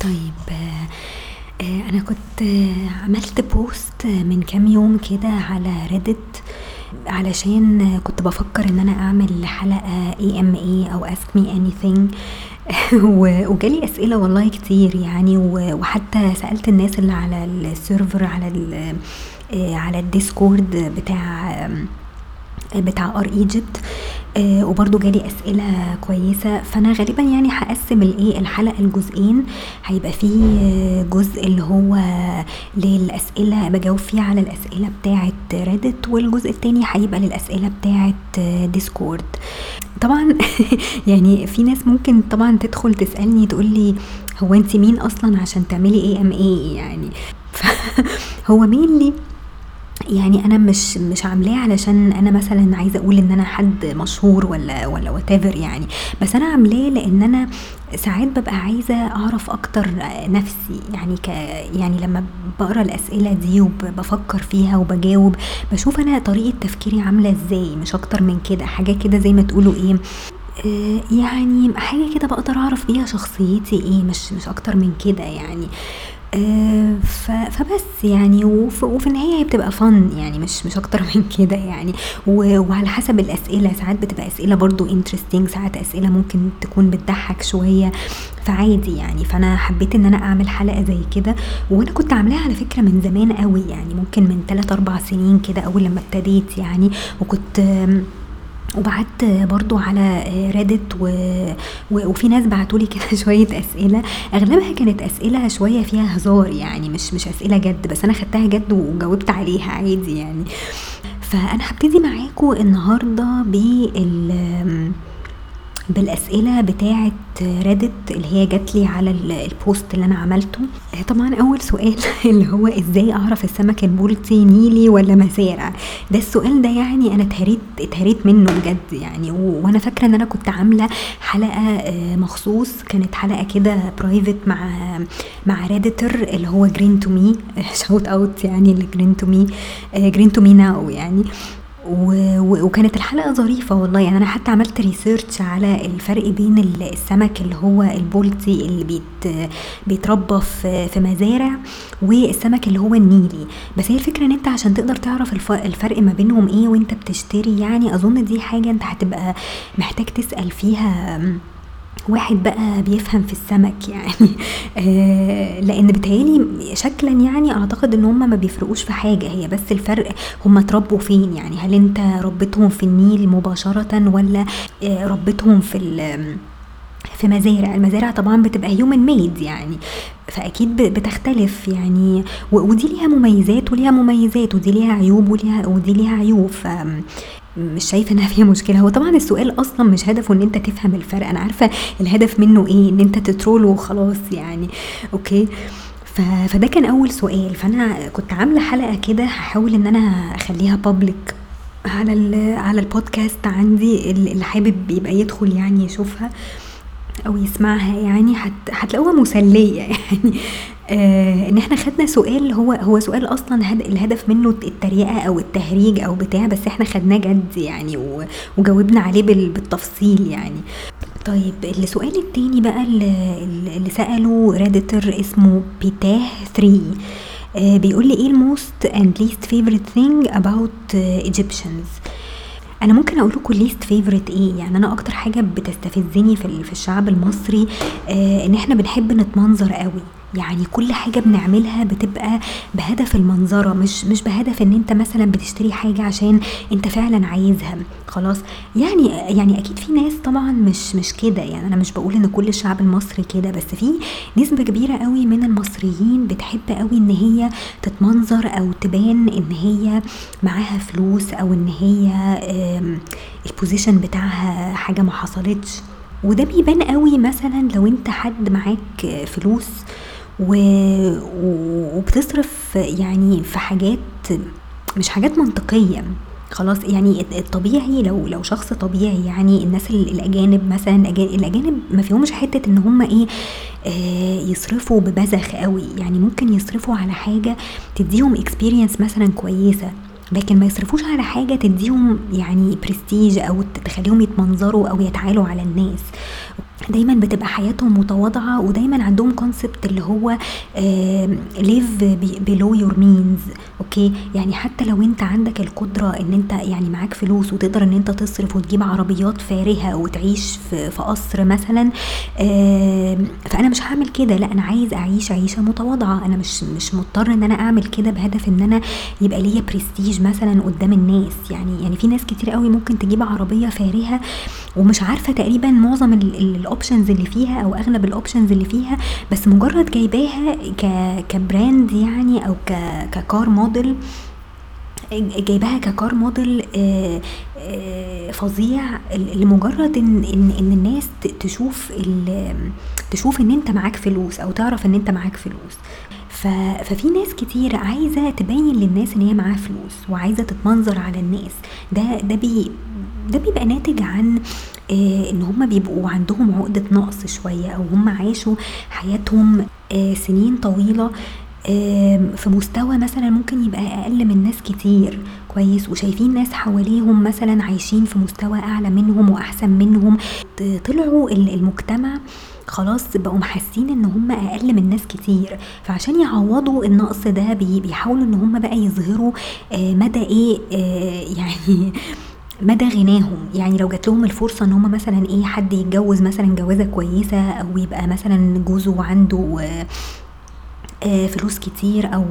طيب آه، أنا كنت آه، عملت post من كام يوم كده على Reddit علشان كنت بفكر إن أنا أعمل حلقة AMA أو ask me anything. و- وجالي أسئلة والله كتير يعني وحتى سألت الناس اللي على ال server على آه، على ال Discord بتاع بتاع r/Egypt وبرضه جالي أسئلة كويسة. فأنا غالبا يعني هقسم الايه الحلقة لجزئين هيبقى فيه آه، جزء اللي هو للأسئلة بجاوب فيه على الأسئلة بتاعه Reddit والجزء التاني هيبقى للأسئلة بتاعه آه، Discord طبعا يعني في ناس ممكن طبعا تدخل تسألني تقول لي هو انت مين أصلا عشان تعملي AMA يعني؟ هو مين لي؟ يعني أنا مش مش عاملاه علشان أنا مثلا عايزة أقول إن أنا حد مشهور ولا ولا what يعني. بس أنا عاملاه لأن أنا ساعات ببقى عايزة أعرف أكتر نفسي. يعني ك يعني لما بقرأ الأسئلة دي وبفكر فيها وبجاوب بشوف أنا طريقة تفكيري عاملة إزاي. مش أكتر من كده. حاجة كده زي ما تقولوا إيه آه، يعني حاجة كده بقدر أعرف بيها شخصيتي إيه. مش مش أكتر من كده يعني. فبس يعني وف- وفي النهاية هي بتبقى فن يعني مش مش أكتر من كده يعني. وعلى حسب الأسئلة ساعات بتبقى أسئلة برضو انترستنج ساعات أسئلة ممكن تكون بتضحك شوية. فعادي يعني فأنا حبيت إن أنا أعمل حلقة زي كده. وأنا كنت عاملاها على فكرة من زمان قوي يعني ممكن من 3 4 سنين كده أول لما ابتديت يعني. وكنت وبعت برضو على ريدت و... و... وفي ناس بعتولي كده شوية أسئلة. أغلبها كانت أسئلة شوية فيها هزار يعني مش مش أسئلة جد بس أنا خدتها جد وجاوبت عليها عادي يعني. فأنا هبتدي معاكم النهاردة بال بالأسئلة بتاعه Reddit اللي هي جات لي على ال- ال post اللي أنا عملته. آه، طبعا أول سؤال اللي هو إزاي أعرف السمك البلطي نيلي ولا مزارع ده السؤال ده يعني أنا اتهريت اتهريت منه بجد يعني. وأنا فاكرة إن أنا كنت عاملة حلقة آه، مخصوص. كانت حلقة كده private مع مع redditor اللي هو جرين تو مي shout out يعني ل green to me green to me now يعني. وكانت الحلقة ظريفة والله. يعني أنا حتى عملت research على الفرق بين ال- السمك اللي هو البولتي اللي بيت بيتربى في في مزارع والسمك اللي هو النيلي. بس هي الفكرة إن أنت عشان تقدر تعرف الف- الفرق ما بينهم إيه وأنت بتشتري يعني أظن دي حاجة أنت هتبقى محتاج تسأل فيها واحد بقى بيفهم في السمك يعني. آه لأن بتهيألي شكلا يعني أعتقد إن هم ما بيفرقوش في حاجة هي بس الفرق هم اتربوا فين يعني. هل أنت ربيتهم في النيل مباشره ولا آه ربيتهم في في مزارع؟ المزارع طبعا بتبقى هيومن ميد يعني فأكيد بتختلف يعني. ودي ليها مميزات وليها مميزات ودي ليها عيوب وليها ودي ليها عيوب. مش شايفة إنها فيها مشكلة. هو طبعا السؤال أصلا مش هدفه إن أنت تفهم الفرق. أنا عارفة الهدف منه إيه؟ إن أنت تترول وخلاص يعني. أوكي. فده كان أول سؤال. فأنا كنت عاملة حلقة كده هحاول إن أنا أخليها بابليك على. على البودكاست عندي. ال- اللي حابب يبقى يدخل يعني يشوفها أو يسمعها يعني. هت... هتلاقوها مسلية يعني. آه إن إحنا خدنا سؤال هو هو سؤال أصلا هد... الهدف منه التريقة أو التهريج أو بتاع بس إحنا خدناه جد يعني. وجاوبنا عليه بال... بالتفصيل يعني. طيب السؤال التاني بقى اللي, سأله Redditor اسمه بيتاه 3 آه بيقول لي إيه ال most least favorite thing about uh, Egyptians أنا ممكن أقول لكم least favorite إيه؟ يعني أنا أكتر حاجة بتستفزني في الشعب المصري آه إن إحنا بنحب نتمنظر قوي. يعني كل حاجة بنعملها بتبقى بهدف المنظرة مش مش بهدف إن أنت مثلا بتشتري حاجة عشان أنت فعلا عايزها. خلاص. يعني يعني أكيد في ناس طبعا مش مش كده. يعني أنا مش بقول إن كل الشعب المصري كده بس في نسبة كبيرة قوي من المصريين بتحب قوي إن هي تتمنظر أو تبان إن هي معاها فلوس أو إن هي البوزيشن بتاعها حاجة ما حصلتش. وده بيبان قوي مثلا لو أنت حد معاك فلوس و... وبتصرف يعني في حاجات مش حاجات منطقية. خلاص يعني الطبيعي لو لو شخص طبيعي يعني الناس ال- الأجانب مثلا الأجانب ما فيهمش حتة إن هم إيه آه يصرفوا ببذخ قوي. يعني ممكن يصرفوا على حاجة تديهم experience مثلا كويسة لكن ما يصرفوش على حاجة تديهم يعني برستيج أو تخليهم يتمنظروا أو يتعالوا على الناس. دايما بتبقى حياتهم متواضعة ودايما عندهم concept اللي هو live below your means okay يعني حتى لو انت عندك القدرة ان انت يعني معاك فلوس وتقدر ان انت تصرف وتجيب عربيات فارهة وتعيش في, في قصر مثلا فأنا مش هعمل كده. لا أنا عايز أعيش عيشة متواضعة. أنا مش مش مضطر إن أنا أعمل كده بهدف إن أنا يبقى ليا برستيج مثلا قدام الناس. يعني يعني في ناس كتير قوي ممكن تجيب عربية فارهة ومش عارفة تقريبا معظم ال options اللي فيها أو أغلب ال options اللي فيها بس مجرد جايباها ك ك brand يعني أو ك ك car model جايباها ك car model آه، آه، فظيع. لمجرد ان ان إن الناس تشوف تشوف إن أنت معاك فلوس أو تعرف إن أنت معاك فلوس. ففي ناس كتير عايزة تبين للناس إن هي معاها فلوس وعايزة تتمنظر على الناس. ده ده بي ده بيبقى ناتج عن آه إن هما بيبقوا عندهم عقدة نقص شوية أو هما عاشوا حياتهم آه سنين طويلة في مستوى مثلا ممكن يبقى أقل من ناس كتير. كويس. وشايفين ناس حواليهم مثلا عايشين في مستوى أعلى منهم وأحسن منهم. طلعوا المجتمع خلاص بقوا محسين إن هم أقل من ناس كتير. فعشان يعوضوا النقص ده بيحاولوا إن هم بقى يظهروا آه مدى إيه يعني مدى غناهم؟ يعني لو جات لهم الفرصة إن هم مثلا إيه حد يتجوز مثلا جوازة كويسة أو يبقى مثلا جوزه عنده آه، فلوس كتير أو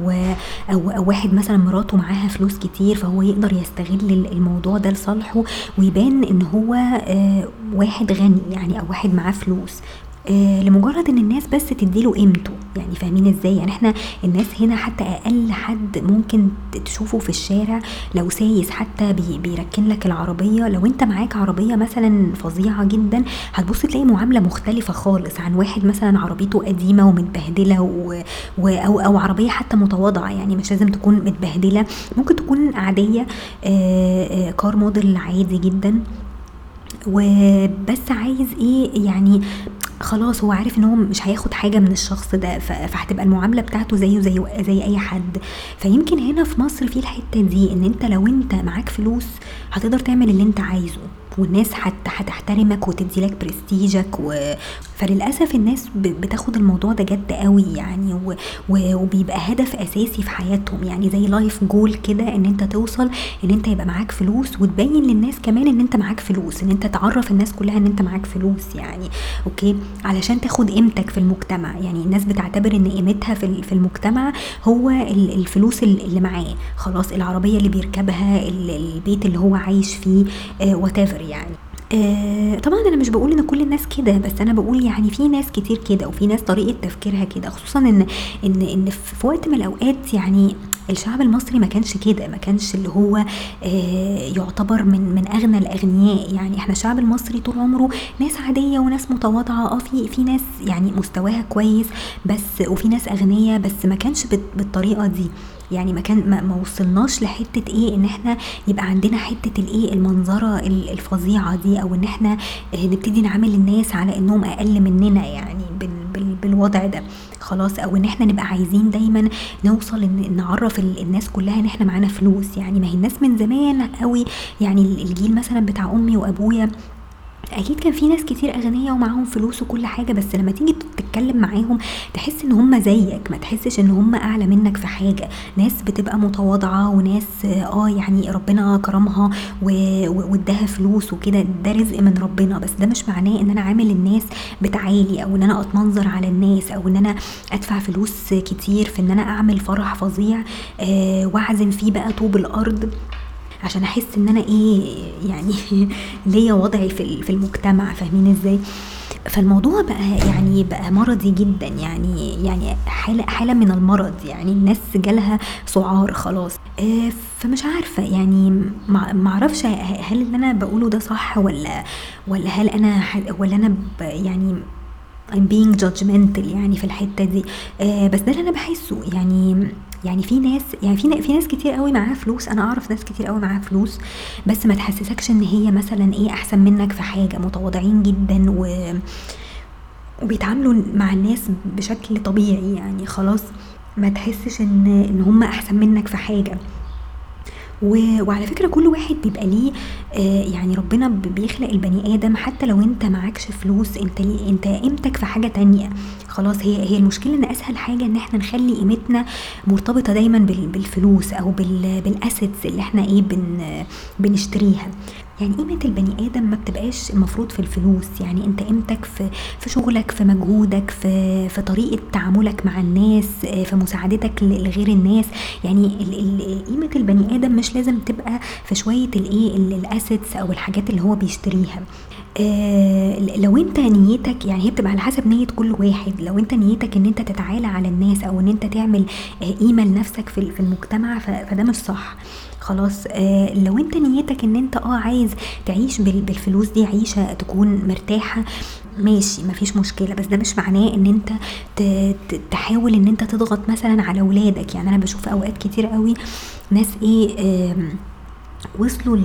أو أو واحد مثلا مراته معاها فلوس كتير فهو يقدر يستغل الموضوع ده لصالحه ويبان إن هو آه، واحد غني يعني أو واحد معاه فلوس. آه لمجرد إن الناس بس تديله قيمته. يعني فاهمين إزاي؟ يعني إحنا الناس هنا حتى أقل حد ممكن تشوفه في الشارع لو سايس حتى بي بيركن لك العربية. لو أنت معاك عربية مثلا فظيعة جدا هتبص تلاقي معاملة مختلفة خالص عن واحد مثلا عربيته قديمة ومتبهدلة و... و... أو أو عربية حتى متواضعة. يعني مش لازم تكون متبهدلة. ممكن تكون عادية آه آه car model عادي جدا. وبس عايز إيه؟ يعني خلاص هو عارف إن هو مش هياخد حاجة من الشخص ده فهتبقى المعاملة بتاعته زيه زي زي أي حد. فيمكن هنا في مصر في الحتة دي إن أنت لو أنت معاك فلوس هتقدر تعمل اللي أنت عايزه والناس هتحترمك وتدي لك برستيجك و... فللأسف الناس بتاخد الموضوع ده جد قوي يعني. وبيبقى هدف أساسي في حياتهم. يعني زي لايف جول كده إن أنت توصل إن أنت يبقى معاك فلوس وتبين للناس كمان إن أنت معاك فلوس إن أنت تعرف الناس كلها إن أنت معاك فلوس يعني. okay؟ علشان تاخد قيمتك في المجتمع. يعني الناس بتعتبر إن قيمتها في في المجتمع هو الفلوس اللي معاه. خلاص العربية اللي بيركبها البيت اللي هو عايش فيه وات آه يعني. آه طبعا أنا مش بقول إن كل الناس كده بس أنا بقول يعني في ناس كتير كده وفي ناس طريقة تفكيرها كده خصوصا إن إن إن في وقت من الأوقات يعني الشعب المصري ما كانش كده ما كانش اللي هو آه يعتبر من من أغنى الأغنياء. يعني إحنا الشعب المصري طول عمره ناس عادية وناس متواضعة آه في في ناس يعني مستواها كويس بس وفي ناس أغنياء بس ما كانش بالطريقة دي. يعني ما كان ما, وصلناش لحتة إيه إن إحنا يبقى عندنا حتة الايه المنظرة الفظيعة دي أو إن إحنا آه، نبتدي نعامل الناس على إنهم أقل مننا يعني بال بال بالوضع ده. خلاص أو إن إحنا نبقى عايزين دايما نوصل ان نعرف الناس كلها إن إحنا معانا فلوس. يعني ما هي الناس من زمان قوي يعني الجيل مثلا بتاع أمي وأبويا أكيد كان في ناس كتير اغنياء ومعاهم فلوس وكل حاجة بس لما تيجي تتكلم معاهم تحس إن هم زيك ما تحسش إن هم أعلى منك في حاجة. ناس بتبقى متواضعة وناس آه يعني ربنا كرمها واداها فلوس وكده ده رزق من ربنا بس ده مش معناه إن أنا عامل الناس بتعالي أو إن أنا أتمنظر على الناس أو إن أنا أدفع فلوس كتير في إن أنا أعمل فرح فظيع آه وأعزم فيه بقى طوب الأرض. عشان أحس إن أنا إيه يعني ليا وضعي في في المجتمع فاهمين إزاي؟ فالموضوع بقى يعني بقى مرضي جدا يعني يعني حالة حالة من المرض يعني الناس جالها سعار خلاص. آه، فمش عارفة يعني ما أعرفش هل اللي أنا بقوله ده صح ولا ولا هل أنا ولا أنا يعني I'm being judgmental يعني في الحتة دي. آه بس ده اللي أنا بحسه. يعني يعني في ناس يعني في في ناس كتير قوي معاها فلوس. أنا أعرف ناس كتير قوي معاها فلوس بس ما تحسسكش إن هي مثلا إيه أحسن منك في حاجة. متواضعين جدا و وبيتعاملوا مع الناس بشكل طبيعي يعني. خلاص ما تحسش إن إن هم أحسن منك في حاجة. وعلى فكرة كل واحد بيبقى ليه آه يعني ربنا بيخلق البني آدم حتى لو انت معكش فلوس انت ليه انت قيمتك في حاجة تانية. خلاص هي هي المشكلة إن أسهل حاجة إن إحنا نخلي قيمتنا مرتبطة دايما بالفلوس أو بالأسيتس اللي إحنا إيه بن بنشتريها. يعني قيمة البني آدم ما بتبقاش المفروض في الفلوس يعني أنت قيمتك في في شغلك في مجهودك في في طريقة تعاملك مع الناس في مساعدتك لغير الناس. يعني قيمة البني آدم مش لازم تبقى في شوية الايه الاسيتس أو الحاجات اللي هو بيشتريها. آه لو أنت نيتك يعني هي بتبقى على حسب نية كل واحد. لو أنت نيتك إن أنت تتعالى على الناس أو إن أنت تعمل آه قيمة لنفسك في المجتمع فده مش صح. خلاص آه لو انت نيتك ان انت آه عايز تعيش بالفلوس دي عيشة تكون مرتاحة ماشي مفيش مشكلة. بس ده مش معناه ان انت تحاول ان انت تضغط مثلا على ولادك. يعني أنا بشوف أوقات كتير قوي ناس إيه آه وصلوا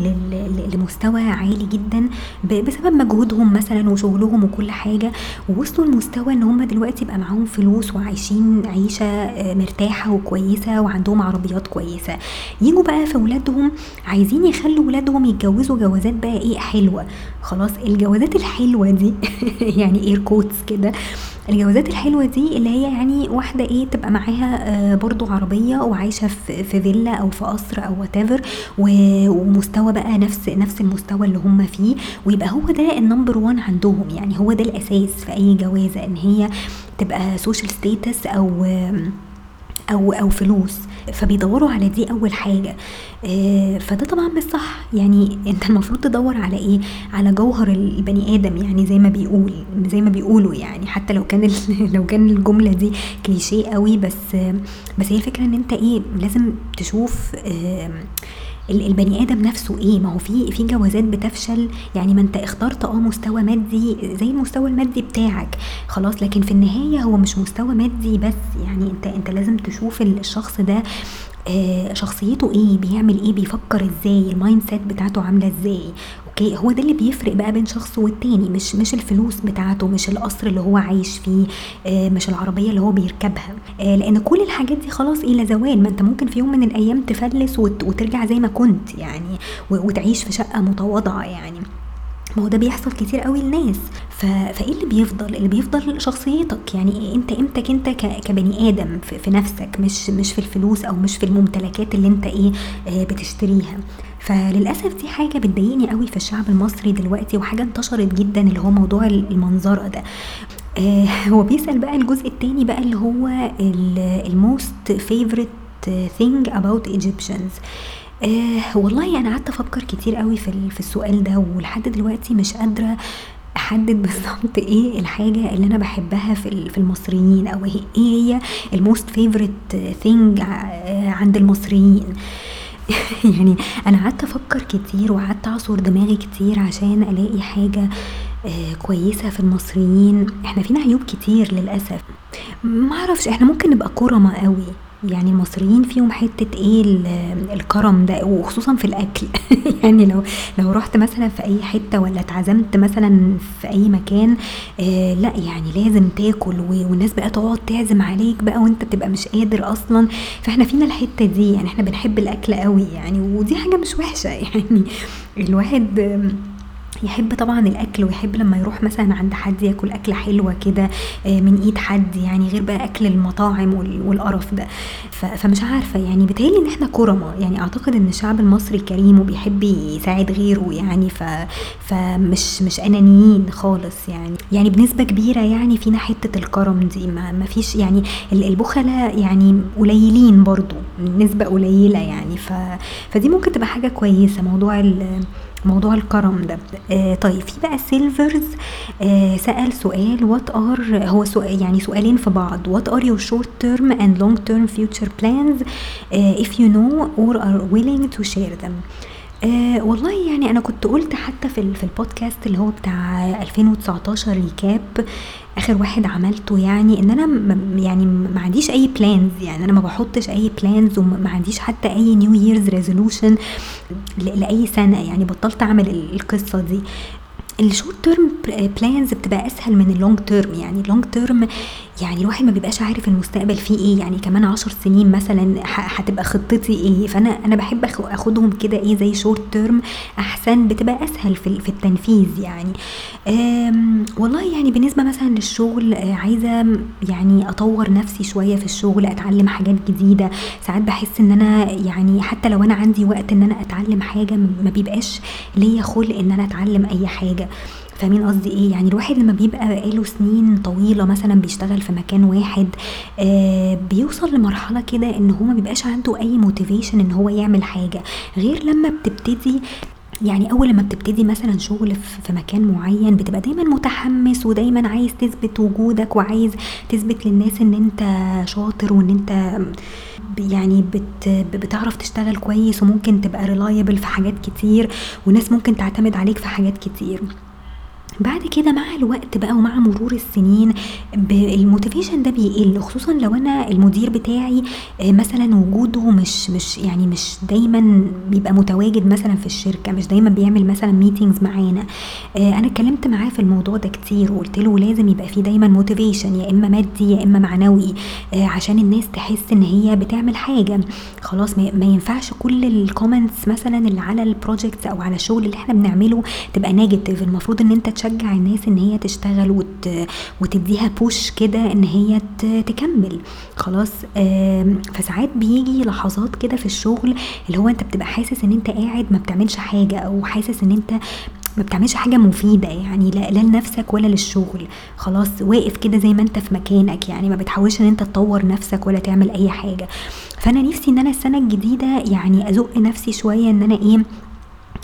لمستوى عالي جدا بسبب مجهودهم مثلا وشغلهم وكل حاجة ووصلوا لمستوى إن هم دلوقتي بقى معاهم فلوس وعايشين عيشة آه، مرتاحة وكويسة وعندهم عربيات كويسة. يجوا بقى في ولادهم عايزين يخلوا ولادهم يتجوزوا جوازات بقى إيه حلوة. خلاص الجوازات الحلوة دي يعني air quotes كده الجوازات الحلوة دي اللي هي يعني واحدة إيه تبقى معاها آه، برضو عربية وعايشة في فيلا أو في قصر أو whatever ومستوى بقى نفس نفس المستوى اللي هم فيه ويبقى هو ده ال number one عندهم. يعني هو ده الأساس في أي جوازة إن هي تبقى social status أو أو أو فلوس فبيدوروا على دي أول حاجة. آه فده طبعا مش صح. يعني أنت المفروض تدور على إيه؟ على جوهر البني آدم يعني زي ما بيقول زي ما بيقولوا يعني. حتى لو كان لو كان الجملة دي كليشيه قوي بس بس هي الفكرة إن أنت إيه لازم تشوف البني آدم نفسه إيه؟ ما هو في في جوازات بتفشل. يعني ما أنت اخترت آه مستوى مادي زي المستوى المادي بتاعك. خلاص لكن في النهاية هو مش مستوى مادي بس. يعني أنت أنت لازم تشوف الشخص ده آه شخصيته إيه؟ بيعمل إيه؟ بيفكر إزاي؟ ال mindset بتاعته عاملة إزاي؟ okay هو ده اللي بيفرق بقى بين شخص والتاني مش مش الفلوس بتاعته مش القصر اللي هو عايش فيه آه مش العربية اللي هو بيركبها. آه لأن كل الحاجات دي خلاص إلى زوال. ما أنت ممكن في يوم من الأيام تفلس وترجع زي ما كنت يعني وتعيش في شقة متواضعة يعني. ما هو ده بيحصل كتير قوي للناس. ف... فإيه اللي بيفضل؟ اللي بيفضل شخصيتك. يعني انت قيمتك انت ك... كبني آدم في... في نفسك مش مش في الفلوس أو مش في الممتلكات اللي انت إيه آه بتشتريها. فللأسف دي حاجة بتضايقني قوي في الشعب المصري دلوقتي وحاجة انتشرت جدا اللي هو موضوع المنظرة ده. آه هو بيسأل بقى الجزء التاني بقى اللي هو ال most favorite thing about Egyptians. آه والله أنا قعدت أفكر كتير قوي في في السؤال ده ولحد دلوقتي مش قادرة أحدد بالظبط إيه الحاجة اللي أنا بحبها في في المصريين أو إيه هي ال most favorite thing عند المصريين. يعني أنا قعدت أفكر كتير وقعدت أعصر دماغي كتير عشان ألاقي حاجة آه كويسة في المصريين. إحنا فينا عيوب كتير للأسف. معرفش إحنا ممكن نبقى كرمة قوي. يعني المصريين فيهم حتة إيه الكرم ده وخصوصا في الأكل. يعني لو لو رحت مثلا في أي حتة ولا اتعزمت مثلا في أي مكان آه لا يعني لازم تاكل والناس بقى تقعد تعزم عليك بقى وأنت بتبقى مش قادر أصلا. فإحنا فينا الحتة دي يعني إحنا بنحب الأكل قوي يعني ودي حاجة مش وحشة. يعني الواحد يحب طبعا الأكل ويحب لما يروح مثلا عند حد ياكل أكلة حلوة كده آه، من إيد حد يعني غير بقى أكل المطاعم والقرف ده. فمش عارفة يعني بتهيألي إن إحنا كرمه يعني أعتقد إن الشعب المصري كريم وبيحب يساعد غيره يعني ف فمش مش أنانيين خالص يعني. يعني بنسبة كبيرة يعني فينا حتة الكرم دي. ما, ما فيش يعني البخلاء يعني قليلين برضو نسبة قليلة يعني. ف فدي ممكن تبقى حاجة كويسة. موضوع موضوع الكرم ده. آه طيب في بقى سيلفرز آه سأل سؤال what are هو سؤال يعني سؤالين في بعض. what are your short term and long term future plans if you know or are willing to share them. آه والله يعني أنا كنت قلت حتى في في البودكاست اللي هو بتاع 2019 recap آخر واحد عملته يعني إن أنا يعني ما عنديش أي plans يعني أنا ما بحطش أي plans وما عنديش حتى أي New Year's resolution لأي سنة يعني بطلت أعمل القصة دي. ال short term plans بتبقى أسهل من ال long term يعني ال long term يعني الواحد ما بيبقاش عارف المستقبل فيه إيه يعني كمان عشر سنين مثلا هتبقى خطتي إيه. فأنا أنا بحب أخدهم كده إيه زي short term أحسن بتبقى أسهل في في التنفيذ يعني. والله يعني بالنسبة مثلا للشغل آه، عايزة يعني أطور نفسي شوية في الشغل أتعلم حاجات جديدة. ساعات بحس إن أنا يعني حتى لو أنا عندي وقت إن أنا أتعلم حاجة ما بيبقاش ليا خلق إن أنا أتعلم أي حاجة. فاهمين قصدي إيه؟ يعني الواحد لما بيبقى بقاله سنين طويلة مثلا بيشتغل في مكان واحد آه بيوصل لمرحلة كده إن هو ما بيبقاش عنده أي موتيفيشن إن هو يعمل حاجة. غير لما بتبتدي يعني أول لما بتبتدي مثلا شغل في مكان معين بتبقى دايما متحمس ودايما عايز تثبت وجودك وعايز تثبت للناس إن أنت شاطر وإن أنت يعني بت بتعرف تشتغل كويس وممكن تبقى reliable في حاجات كتير وناس ممكن تعتمد عليك في حاجات كتير. بعد كده مع الوقت بقى ومع مرور السنين ال motivation ده بيقل خصوصا لو أنا المدير بتاعي آه، مثلا وجوده مش مش يعني مش دايما بيبقى متواجد مثلا في الشركة مش دايما بيعمل مثلا meetings معانا. آه، أنا اتكلمت معاه في الموضوع ده كتير وقلت له لازم يبقى في دايما motivation يا إما مادي يا إما معنوي آه، عشان الناس تحس إن هي بتعمل حاجة. خلاص ما ينفعش كل ال comments مثلا اللي على ال project أو على الشغل اللي إحنا بنعمله تبقى negative المفروض إن أنت تشجع الناس إن هي تشتغل وت... وتديها بوش كده إن هي ت... تكمل. خلاص فساعات بيجي لحظات كده في الشغل اللي هو أنت بتبقى حاسس إن أنت قاعد ما بتعملش حاجة أو حاسس إن أنت ما بتعملش حاجة مفيدة يعني لا, لا لنفسك ولا للشغل. خلاص واقف كده زي ما أنت في مكانك يعني ما بتحاولش إن أنت تطور نفسك ولا تعمل أي حاجة. فأنا نفسي إن أنا السنة الجديدة يعني أزق نفسي شوية إن أنا إيه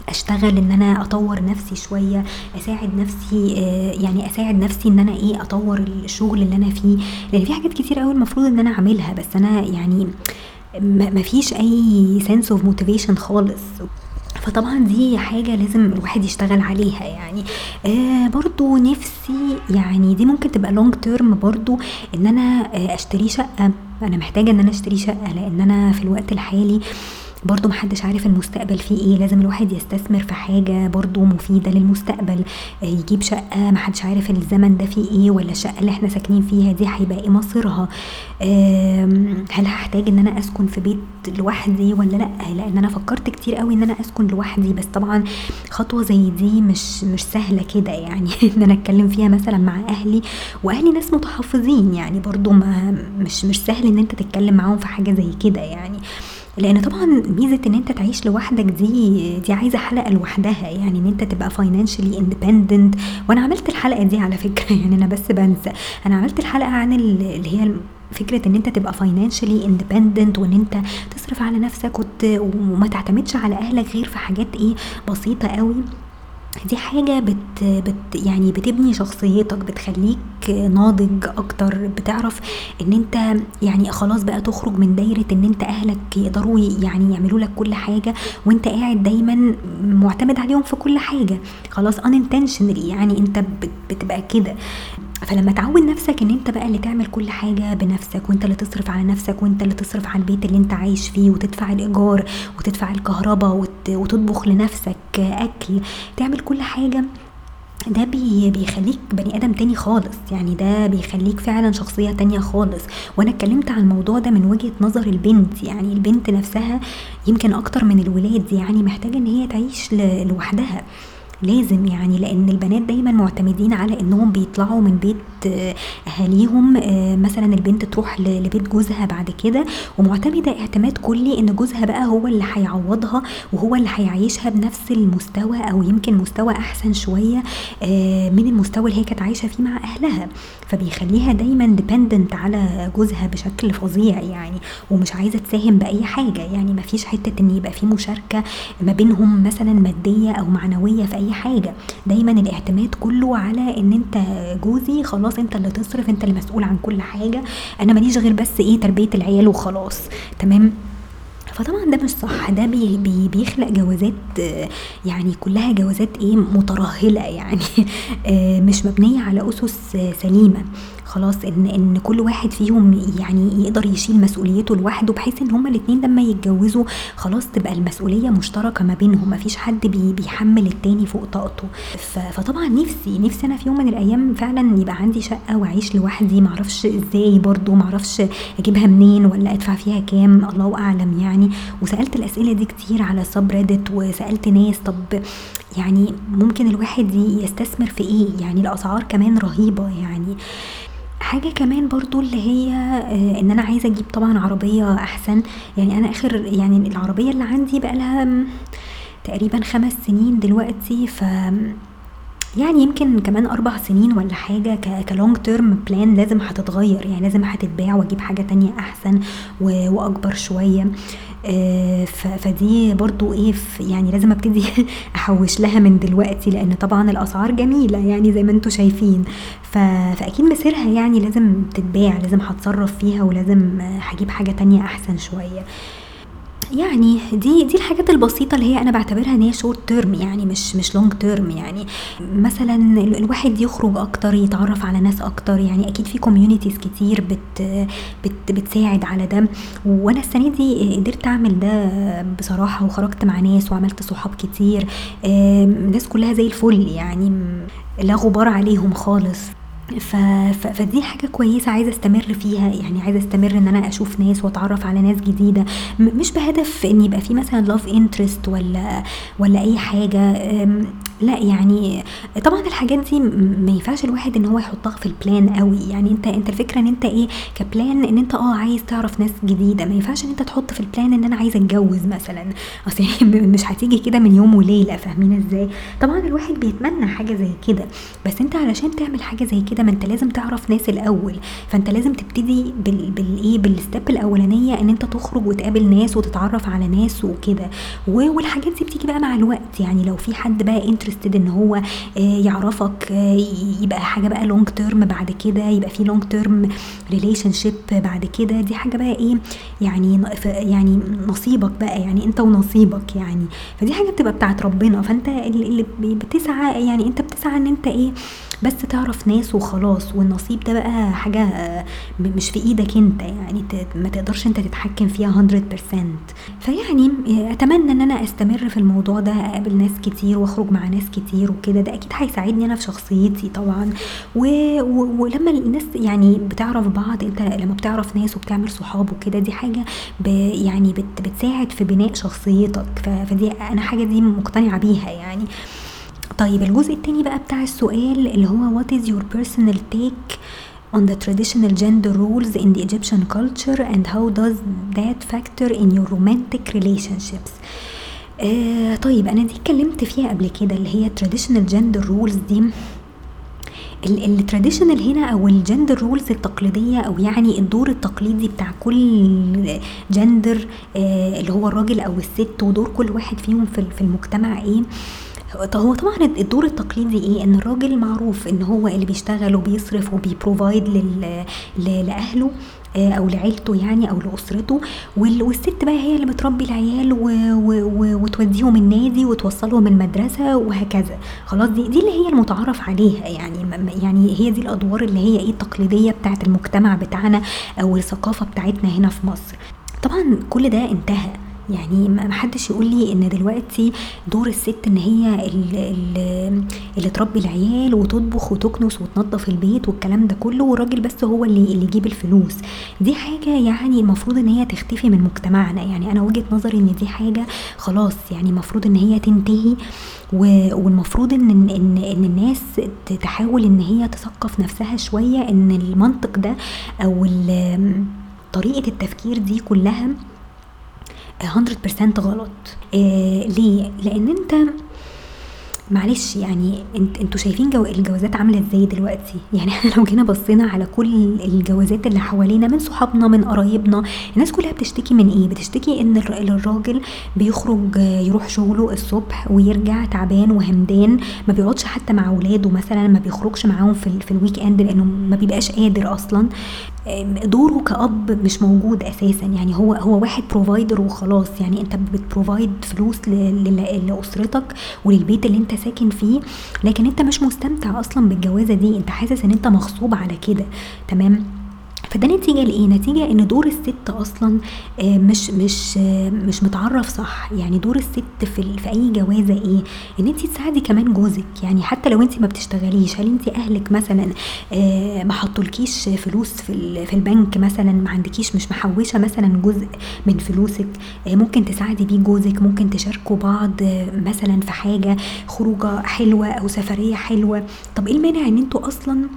أشتغل إن أنا أطور نفسي شوية أساعد نفسي آه، يعني أساعد نفسي إن أنا إيه أطور الشغل اللي أنا فيه. لأن في حاجات كتير قوي المفروض إن أنا أعملها بس أنا يعني ما فيش أي sense of motivation خالص. فطبعا دي حاجة لازم الواحد يشتغل عليها يعني. آه برضو نفسي يعني دي ممكن تبقى long term برضو إن أنا آه أشتري شقة. أنا محتاجة إن أنا أشتري شقة لأن أنا في الوقت الحالي آه برضو محدش عارف المستقبل فيه إيه لازم الواحد يستثمر في حاجة برضو مفيدة للمستقبل. آه، يجيب شقة محدش عارف الزمن ده فيه إيه ولا الشقة اللي إحنا ساكنين فيها دي هيبقى إيه مصيرها. هل هحتاج ان أنا اسكن في بيت لوحدي ولا لأ؟ لأن أنا فكرت كتير قوي ان أنا اسكن لوحدي بس طبعا خطوة زي دي مش مش سهلة كده يعني. ان أنا اتكلم فيها مثلا مع أهلي وأهلي ناس متحفظين يعني برضو ما مش مش سهل ان انت تتكلم معاهم في حاجة زي كده يعني. لأن طبعا ميزة إن أنت تعيش لوحدك دي دي عايزة حلقة لوحدها يعني إن أنت تبقى financially independent وأنا عملت الحلقة دي على فكرة يعني أنا بس بنسى أنا عملت الحلقة عن اللي هي فكرة إن أنت تبقى financially independent وإن أنت تصرف على نفسك. وما تعتمدش على أهلك غير في حاجات إيه بسيطة قوي دي حاجة بت, بت يعني بتبني شخصيتك بتخليك ناضج أكتر بتعرف إن أنت يعني خلاص بقى تخرج من دايرة إن أنت أهلك يقدروا يعني يعملوا لك كل حاجة وأنت قاعد دايما معتمد عليهم في كل حاجة. خلاص unintentionally يعني أنت بتبقى كده. فلما تعود نفسك إن أنت بقى اللي تعمل كل حاجة بنفسك وأنت اللي تصرف على نفسك وأنت اللي تصرف على البيت اللي أنت عايش فيه وتدفع الإيجار وتدفع الكهرباء وت... وتطبخ لنفسك أكل تعمل كل حاجة ده بي بيخليك بني آدم تاني خالص. يعني ده بيخليك فعلا شخصية تانية خالص. وأنا اتكلمت عن الموضوع ده من وجهة نظر البنت. يعني البنت نفسها يمكن أكتر من الولاد يعني محتاجة إن هي تعيش لوحدها. لازم يعني لأن البنات دايما معتمدين على إنهم بيطلعوا من بيت آه، أهاليهم آه، مثلا البنت تروح لبيت جوزها بعد كده. ومعتمدة اعتماد كلي إن جوزها بقى هو اللي هيعوضها وهو اللي هيعيشها بنفس المستوى أو يمكن مستوى أحسن شوية آه، من المستوى اللي هي كانت عايشة فيه مع أهلها. فبيخليها دايما ديبندنت على جوزها بشكل فظيع يعني ومش عايزة تساهم بأي حاجة. يعني مفيش حتة إن يبقى في مشاركة ما بينهم مثلا مادية أو معنوية في أي حاجة. دايما الاعتماد كله على إن أنت جوزي خلاص أنت اللي تصرف أنت المسؤول عن كل حاجة. أنا ماليش غير بس إيه تربية العيال وخلاص. تمام؟ فطبعا ده مش صح. ده بي بي بيخلق جوازات يعني كلها جوازات إيه مترهلة يعني. مش مبنية على أسس سليمة. خلاص إن إن كل واحد فيهم يعني يقدر يشيل مسؤوليته لوحده بحيث إن هما الاتنين لما يتجوزوا خلاص تبقى المسؤولية مشتركة ما بينهم ما فيش حد بي بيحمل التاني فوق طاقته. فطبعا نفسي نفسي أنا في يوم من الأيام فعلا يبقى عندي شقة وأعيش لوحدي. معرفش إزاي برضه معرفش أجيبها منين ولا أدفع فيها كام الله أعلم يعني. وسألت الأسئلة دي كتير على سب ريدت وسألت ناس طب يعني ممكن الواحد يستثمر في إيه؟ يعني الأسعار كمان رهيبة يعني. حاجة كمان برضو اللي هي آه، إن أنا عايزة أجيب طبعا عربية أحسن. يعني أنا آخر يعني العربية اللي عندي بقالها تقريبا خمس سنين دلوقتي. ف يعني يمكن كمان أربع سنين ولا حاجة ك long term plan لازم هتتغير. يعني لازم هتتباع وأجيب حاجة تانية أحسن وأكبر شوية. آه، فدي برضو إيه يعني لازم ابتدي احوش لها من دلوقتي لأن طبعا الأسعار جميلة يعني زي ما أنتم شايفين. فأكيد مسيرها يعني لازم تتباع لازم هتصرف فيها ولازم هجيب حاجة تانية أحسن شوية. يعني دي دي الحاجات البسيطة اللي هي أنا بعتبرها إن هي short term يعني مش مش long term يعني. مثلا الواحد يخرج أكتر يتعرف على ناس أكتر يعني أكيد في communities كتير بت بت بتساعد على ده. وأنا السنة دي قدرت أعمل ده بصراحة وخرجت مع ناس وعملت صحاب كتير. الناس كلها زي الفل يعني لا غبار عليهم خالص. ف... ف... فدي حاجة كويسة عايزة استمر فيها. يعني عايزة استمر إن أنا أشوف ناس وأتعرف على ناس جديدة. م... مش بهدف إن يبقى في مثلا love interest ولا ولا أي حاجة. لا يعني طبعا الحاجات دي ما ينفعش الواحد إن هو يحطها في ال plan قوي. يعني أنت أنت الفكرة إن أنت إيه ك plan إن أنت آه عايز تعرف ناس جديدة. ما ينفعش إن أنت تحط في ال plan إن أنا عايزة أتجوز مثلا. أصل مش هتيجي كده من يوم وليلة. فاهمين إزاي؟ طبعا الواحد بيتمنى حاجة زي كده. بس أنت علشان تعمل حاجة زي كده ما انت لازم تعرف ناس الأول. فانت لازم تبتدي بال بالإيه بال step الأولانية إن انت تخرج وتقابل ناس وتتعرف على ناس وكده. والحاجات دي بتيجي بقى مع الوقت. يعني لو في حد بقى interested إن هو آه، يعرفك آه، يبقى حاجة بقى long term بعد كده يبقى في long term relationship بعد كده. دي حاجة بقى إيه يعني يعني نصيبك بقى يعني انت ونصيبك يعني. فدي حاجة بتبقى بتاعت ربنا. فانت اللي بتسعى يعني انت بتسعى إن انت إيه بس تعرف ناس وخلاص والنصيب ده بقى حاجة مش في إيدك أنت يعني ما تقدرش أنت تتحكم فيها 100% فيعني أتمنى إن أنا أستمر في الموضوع ده أقابل ناس كتير وأخرج مع ناس كتير وكده. ده أكيد هيساعدني أنا في شخصيتي طبعا. و... و... ولما الناس يعني بتعرف بعض أنت لما بتعرف ناس وبتعمل صحاب وكده دي حاجة ب... يعني بت... بتساعد في بناء شخصيتك. ف... فدي أنا حاجة دي مقتنعة بيها يعني. طيب الجزء التاني بقى بتاع السؤال اللي هو what is your personal take on the traditional gender roles in the Egyptian culture and how does that factor in your romantic relationships? آه طيب أنا دي اتكلمت فيها قبل كده اللي هي traditional gender roles دي. ال traditional هنا أو ال gender roles التقليدية أو يعني الدور التقليدي بتاع كل جندر آه اللي هو الراجل أو الست ودور كل واحد فيهم في المجتمع إيه؟ هو طبعا الدور التقليدي إيه؟ إن الراجل معروف إن هو اللي بيشتغل وبيصرف وبي provide لأهله آه، أو لعيلته يعني أو لأسرته. والست بقى هي اللي بتربي العيال وتوديهم النادي وتوصلهم المدرسة وهكذا. خلاص دي دي اللي هي المتعارف عليها يعني. يعني هي دي الأدوار اللي هي إيه؟ التقليدية بتاعت المجتمع بتاعنا أو الثقافة بتاعتنا هنا في مصر. طبعا كل ده انتهى. يعني ما حدش يقول لي إن دلوقتي دور الست إن هي اللي, تربي العيال وتطبخ وتكنس وتنظف البيت والكلام ده كله والراجل بس هو اللي اللي يجيب الفلوس. دي حاجة يعني المفروض إن هي تختفي من مجتمعنا. يعني أنا وجهة نظري إن دي حاجة خلاص يعني المفروض إن هي تنتهي والمفروض ان ان إن الناس تحاول إن هي تثقف نفسها شوية إن المنطق ده أو طريقة التفكير دي كلها 100% غلط. آه ليه؟ لأن أنت معلش يعني أنت أنتوا شايفين جو الجوازات عاملة إزاي دلوقتي؟ يعني إحنا لو جينا بصينا على كل الجوازات اللي حوالينا من صحابنا من قرايبنا الناس كلها بتشتكي من إيه؟ بتشتكي إن الراجل بيخرج يروح شغله الصبح ويرجع تعبان وهمدان ما بيقعدش حتى مع أولاده مثلا ما بيخرجش معاهم في, في ال weekend لأنه ما بيبقاش قادر أصلا. دوره كأب مش موجود أساسا. يعني هو هو واحد provider وخلاص. يعني أنت بت provide فلوس لأسرتك وللبيت اللي أنت ساكن فيه لكن أنت مش مستمتع أصلا بالجوازة دي. أنت حاسس إن أنت مغصوب على كده. تمام؟ فده نتيجة لإيه؟ نتيجة إن دور الست أصلا آه، مش مش آه، مش متعرف صح. يعني دور الست في, في أي جوازة إيه؟ إن أنت تساعدي كمان جوزك. يعني حتى لو أنت ما بتشتغليش هل أنت أهلك مثلا آه، ما حطولكيش فلوس في في البنك مثلا؟ ما عندكيش مش محوشة مثلا جزء من فلوسك؟ ممكن تساعدي بيه جوزك ممكن تشاركوا بعض مثلا في حاجة خروجة حلوة أو سفرية حلوة. طب إيه المانع إن أنتوا أصلا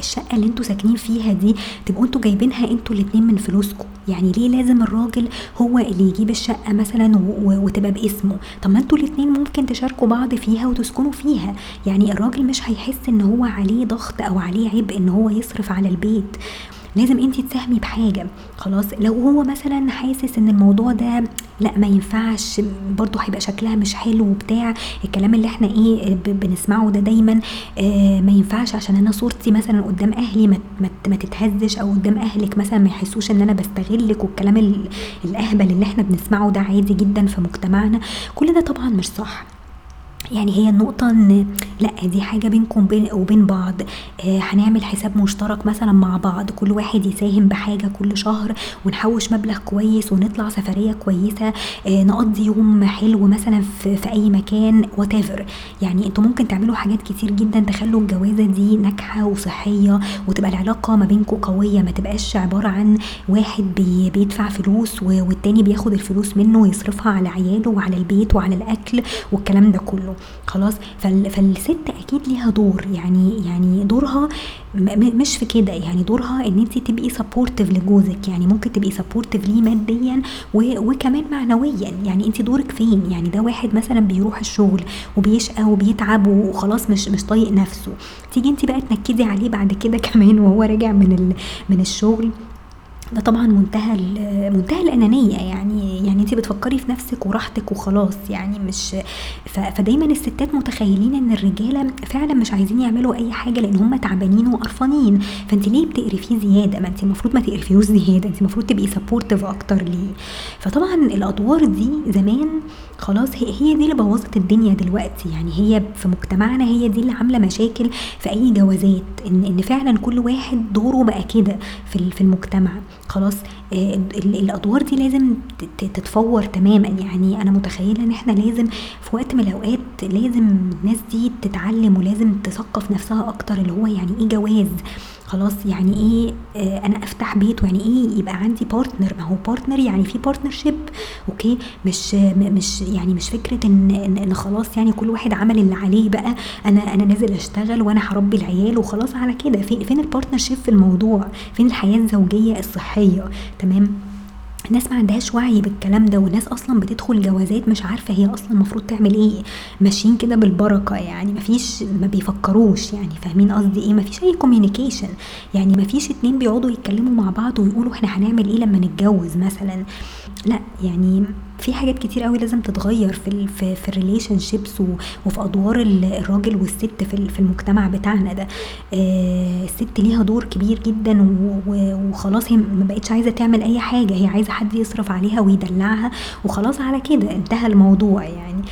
الشقة اللي أنتوا ساكنين فيها دي تبقوا أنتوا جايبينها أنتوا الاتنين من فلوسكم. يعني ليه لازم الراجل هو اللي يجيب الشقة مثلا وتبقى باسمه؟ طب ما أنتوا الاتنين ممكن تشاركوا بعض فيها وتسكنوا فيها. يعني الراجل مش هيحس ان هو عليه ضغط أو عليه عبء ان هو يصرف على البيت. لازم انت تساهمي بحاجة. خلاص لو هو مثلا حاسس ان الموضوع ده لا ما ينفعش. برضه هيبقى شكلها مش حلو وبتاع. الكلام اللي إحنا إيه بنسمعه ده دايما آه ما ينفعش. عشان أنا صورتي مثلا قدام أهلي ما, ما تتهزش أو قدام أهلك مثلا ما يحسوش إن أنا بستغلك والكلام الأهبل اللي إحنا بنسمعه ده عادي جدا في مجتمعنا. كل ده طبعا مش صح. يعني هي النقطة إن لأ دي حاجة بينكم وبين بعض. آه هنعمل حساب مشترك مثلا مع بعض كل واحد يساهم بحاجة كل شهر ونحوش مبلغ كويس ونطلع سفرية كويسة. آه نقضي يوم حلو مثلا في, أي مكان whatever. يعني أنتوا ممكن تعملوا حاجات كتير جدا تخلوا الجوازة دي ناجحة وصحية وتبقى العلاقة ما بينكم قوية ما تبقاش عبارة عن واحد بي بيدفع فلوس والتاني بياخد الفلوس منه ويصرفها على عياله وعلى البيت وعلى الأكل والكلام ده كله. خلاص. فالست أكيد ليها دور يعني يعني دورها مش في كده يعني دورها إن انت تبقي supportive لجوزك يعني ممكن تبقي supportive ليه ماديا وكمان معنويا يعني انت دورك فين؟ يعني ده واحد مثلا بيروح الشغل وبيشقى وبيتعب وخلاص مش مش طايق نفسه. تيجي انت بقى تنكدي عليه بعد كده كمان وهو راجع من من الشغل. ده طبعا منتهى منتهى الأنانية يعني يعني انت بتفكري في نفسك وراحتك وخلاص يعني مش فدايما الستات متخيلين إن الرجالة فعلا مش عايزين يعملوا أي حاجة لأن هم تعبانين وقرفانين. فانت ليه بتقرفيه زيادة؟ ما انت المفروض ما تقرفيهوش زيادة انت المفروض تبقي سبورتيف أكتر ليه؟ فطبعا الأدوار دي زمان خلاص هي, هي دي اللي بوظت الدنيا دلوقتي يعني هي في مجتمعنا هي دي اللي عاملة مشاكل في أي جوازات ان إن فعلا كل واحد دوره بقى كده في المجتمع. خلاص آه، الأدوار دي لازم تتغير تماما. يعني أنا متخيلة إن إحنا لازم في وقت من الأوقات لازم الناس دي تتعلم ولازم تثقف نفسها أكتر اللي هو يعني إيه جواز؟ خلاص يعني إيه آه أنا أفتح بيت ويعني إيه يبقى عندي partner ما هو partner يعني في partnership okay؟ مش مش يعني مش فكرة إن إن, خلاص يعني كل واحد عمل اللي عليه بقى أنا أنا نازل أشتغل وأنا هربي العيال وخلاص على كده. فين فين ال partnership في الموضوع؟ فين الحياة الزوجية الصحية؟ تمام؟ الناس ما عندهاش وعي بالكلام ده والناس أصلا بتدخل جوازات مش عارفة هي أصلا المفروض تعمل إيه ماشيين كده بالبركة يعني مفيش ما بيفكروش يعني فاهمين قصدي إيه؟ مفيش أي communication يعني مفيش اتنين بيقعدوا يتكلموا مع بعض ويقولوا إحنا هنعمل إيه لما نتجوز مثلا؟ لأ يعني في حاجات كتير قوي لازم تتغير في ال في, في ال relationships وفي أدوار الراجل والست في, في المجتمع بتاعنا ده. آه الست ليها دور كبير جدا وخلاص هي ما بقتش عايزة تعمل أي حاجة هي عايزة حد يصرف عليها ويدلعها وخلاص على كده انتهى الموضوع يعني.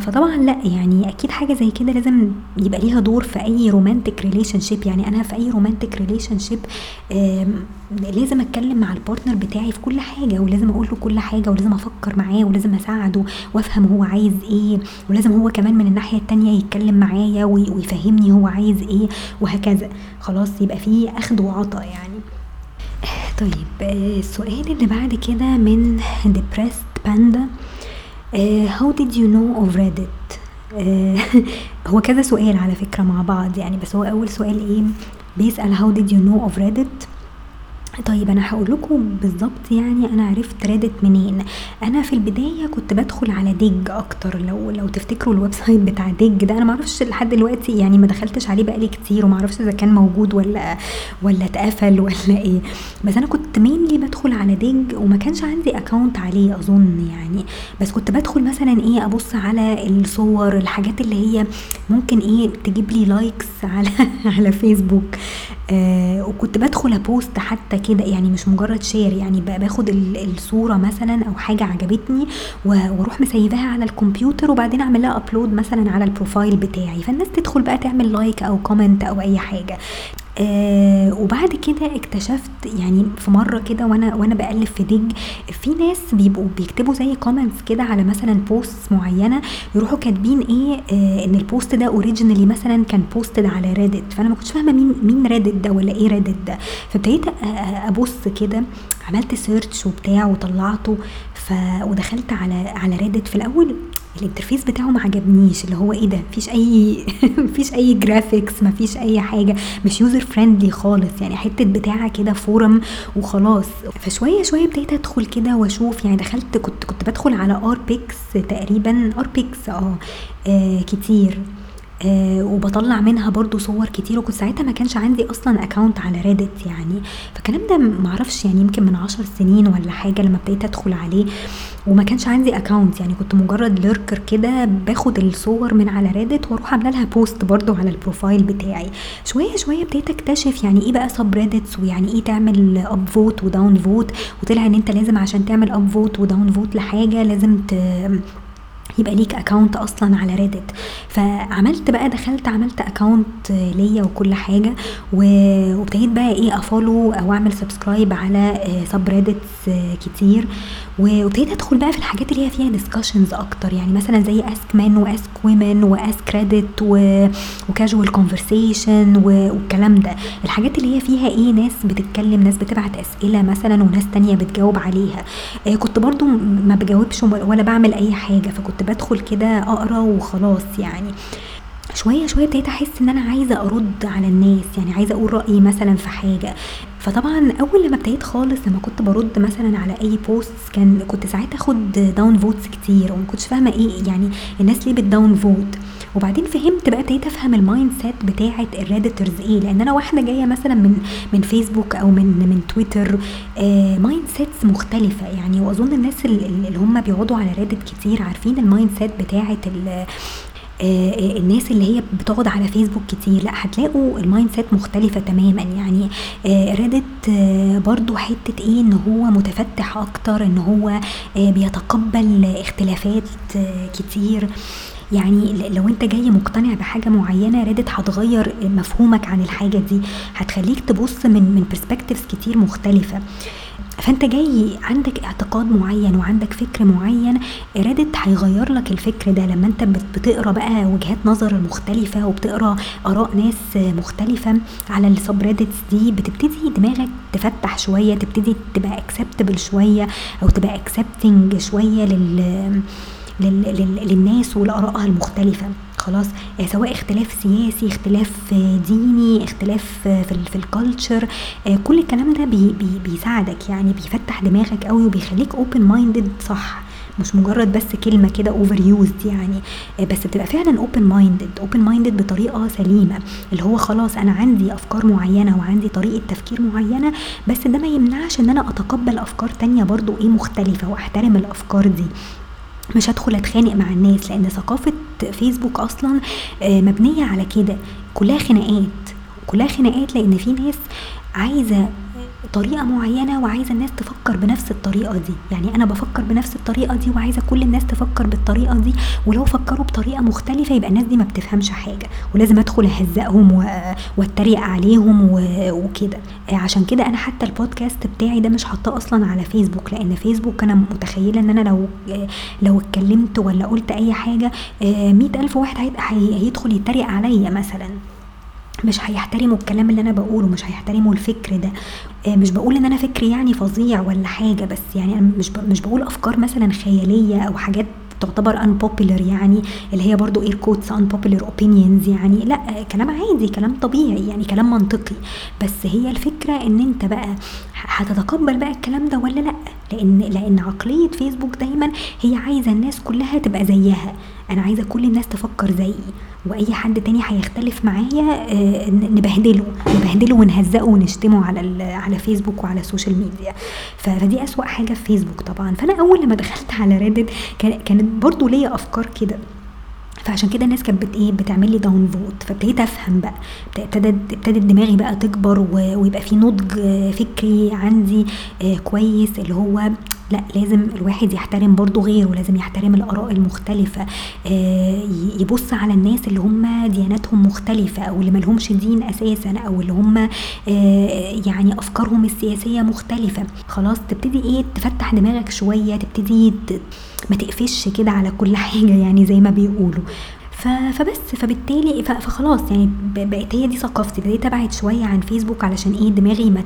فطبعا لا يعني أكيد حاجة زي كده لازم يبقى ليها دور في أي romantic relationship يعني أنا في أي romantic relationship لازم أتكلم مع ال partner بتاعي في كل حاجة ولازم أقول له كل حاجة ولازم أفكر معاه ولازم أساعده وأفهم هو عايز إيه ولازم هو كمان من الناحية التانية يتكلم معايا ويفهمني هو عايز إيه وهكذا. خلاص يبقى في اخد وعطا يعني. طيب السؤال اللي بعد كده من depressed panda. Uh, how did you know of reddit uh, هو كذا سؤال على فكرة مع بعض يعني بس هو أول سؤال إيه بيسأل how did you know of reddit طيب أنا هقول لكم بالظبط يعني أنا عرفت ريدت منين. أنا في البداية كنت بدخل على Digg أكتر. لو لو تفتكروا ال website بتاع Digg ده أنا معرفش لحد دلوقتي يعني ما دخلتش عليه بقالي كتير ومعرفش إذا كان موجود ولا ولا اتقفل ولا إيه. بس أنا كنت mainly بدخل على Digg وما كانش عندي account عليه أظن يعني. بس كنت بدخل مثلا إيه أبص على الصور الحاجات اللي هي ممكن إيه تجيب لي likes على على فيسبوك آه وكنت بدخل أ post حتى كده يعني مش مجرد share يعني باخد الصورة مثلا أو حاجة عجبتني وأروح مسيباها على الكمبيوتر وبعدين أعمل لها upload مثلا على ال profile بتاعي. فالناس تدخل بقى تعمل like أو comment أو أي حاجة. آه وبعد كده اكتشفت يعني في مرة كده وأنا وأنا بقلب في Digg في ناس بيبقوا بيكتبوا زي comments كده على مثلا post معينة يروحوا كاتبين إيه آه إن ال post ده originally مثلا كان posted على Reddit فأنا ما كنتش فاهمة مين مين Reddit ده ولا إيه Reddit ده. فابتديت أبص كده عملت search وبتاع وطلعته ف ودخلت على على Reddit في الأول ال interface بتاعه ما عجبنيش اللي هو إيه ده؟ مفيش أي مفيش أي graphics مفيش أي حاجة مش user friendly خالص يعني حتة بتاعه كده forum وخلاص. فشوية شوية ابتديت أدخل كده وأشوف يعني دخلت كنت كنت بدخل على r/pics تقريبا r/pics آه, آه كتير. آه وبطلع منها برضو صور كتير وكنت ساعتها ما كانش عندي أصلا account على Reddit يعني. فالكلام ده معرفش يعني يمكن من عشر سنين ولا حاجة لما ابتديت أدخل عليه وما كانش عندي account يعني. كنت مجرد lurker كده باخد الصور من على Reddit وأروح عاملة لها post برضو على ال profile بتاعي. شوية شوية ابتديت أكتشف يعني إيه بقى subreddits ويعني إيه تعمل upvote و downvote وطلع إن أنت لازم عشان تعمل upvote و downvote لحاجة لازم ت يبقى ليك account أصلا على Reddit فعملت بقى دخلت عملت account ليا وكل حاجة وابتديت بقى إيه أ follow أو أعمل subscribe على subreddits كتير. وابتديت أدخل بقى في الحاجات اللي هي فيها discussions أكتر. يعني مثلا زي AskMen و AskWomen و AskReddit و CasualConversation والكلام ده. الحاجات اللي هي فيها إيه ناس بتتكلم ناس بتبعت أسئلة مثلا وناس تانية بتجاوب عليها. كنت برضو ما بجاوبش ولا بعمل أي حاجة. فكنت بدخل كده أقرأ وخلاص يعني. شوية شوية ابتديت أحس إن أنا عايزة أرد على الناس يعني عايزة أقول رأيي مثلا في حاجة. فطبعا أول لما ابتديت خالص لما كنت برد مثلا على أي post كان كنت ساعات آخد downvotes كتير وما كنتش فاهمة إيه يعني الناس ليه بت downvote وبعدين فهمت بقى ابتديت افهم ال mindset بتاعه ال Redditors إيه. لأن أنا واحدة جاية مثلا من من فيسبوك أو من من تويتر آه mindsets مختلفة يعني. وأظن الناس اللي هم بيقعدوا على Reddit كتير عارفين ال mindset بتاعه آه الناس اللي هي بتقعد على فيسبوك كتير. لأ هتلاقوا ال mindset مختلفة تماما يعني. آه Reddit آه برضو حتة إيه إن هو متفتح أكتر إن هو آه بيتقبل اختلافات آه كتير. يعني لو انت جاي مقتنع بحاجة معينة Reddit هتغير مفهومك عن الحاجة دي هتخليك تبص من من perspectives كتير مختلفة. فانت جاي عندك اعتقاد معين وعندك فكر معين ريدت هيغير لك الفكر ده. لما انت بتقرأ بقى وجهات نظر مختلفة وبتقرأ آراء ناس مختلفة على ال subreddits دي بتبتدي دماغك تفتح شوية تبتدي تبقى acceptable شوية أو تبقى accepting شوية لل للناس ولآرائها المختلفة. خلاص؟ سواء اختلاف سياسي اختلاف ديني اختلاف في في ال culture كل الكلام ده بي بي بيساعدك يعني بيفتح دماغك قوي وبيخليك open minded صح. مش مجرد بس كلمة كده overused يعني بس بتبقى فعلا open minded open minded بطريقة سليمة. اللي هو خلاص أنا عندي أفكار معينة وعندي طريقة تفكير معينة بس ده ما يمنعش إن أنا أتقبل أفكار تانية برضو إيه مختلفة وأحترم الأفكار دي. مش هدخل أتخانق مع الناس لأن ثقافة فيسبوك أصلا مبنية على كده. كلها خناقات. كلها خناقات لأن في ناس عايزة طريقة معينة وعايزة الناس تفكر بنفس الطريقة دي. يعني أنا بفكر بنفس الطريقة دي وعايزة كل الناس تفكر بالطريقة دي ولو فكروا بطريقة مختلفة يبقى الناس دي ما بتفهمش حاجة. ولازم أدخل أهزقهم وأتريق عليهم وكده. عشان كده أنا حتى البودكاست بتاعي ده مش حاطاه أصلا على فيسبوك لأن فيسبوك أنا متخيلة إن أنا لو لو اتكلمت ولا قلت أي حاجة مئة ألف واحد هيدخل يتريق عليا مثلا. مش هيحترموا الكلام اللي أنا بقوله مش هيحترموا الفكر ده. مش بقول إن أنا فكري يعني فظيع ولا حاجة بس يعني أنا مش مش بقول أفكار مثلا خيالية أو حاجات تعتبر unpopular يعني اللي هي برضو اير كوتس unpopular opinions يعني. لأ كلام عادي كلام طبيعي يعني كلام منطقي. بس هي الفكرة إن أنت بقى هتتقبل بقى الكلام ده ولا لأ؟ لأن لأن عقلية فيسبوك دايما هي عايزة الناس كلها تبقى زيها. أنا عايزة كل الناس تفكر زيي. وأي حد تاني هيختلف معايا آه نبهدله نبهدله ونهزقه ونشتمه على على فيسبوك وعلى السوشيال ميديا فدي أسوأ حاجة في فيسبوك طبعا. فأنا أول لما دخلت على ريدت كانت برضو ليا أفكار كده. فعشان كده الناس كانت بت إيه بتعمل لي downvote فابتديت أفهم بقى. ابتدت ابتدت دماغي بقى تكبر ويبقى في نضج فكري عندي آه، كويس. اللي هو لا لازم الواحد يحترم برضو غيره. لازم يحترم الآراء المختلفة. آه، يبص على الناس اللي هم دياناتهم مختلفة أو اللي ملهمش دين أساسا أو اللي هم آه، يعني أفكارهم السياسية مختلفة. خلاص تبتدي إيه تفتح دماغك شوية تبتدي ما تقفش كده على كل حاجة يعني زي ما بيقولوا. فبس فبالتالي فخلاص يعني بقت هي دي ثقافتي بديت أبعد شوية عن فيسبوك علشان إيه دماغي ما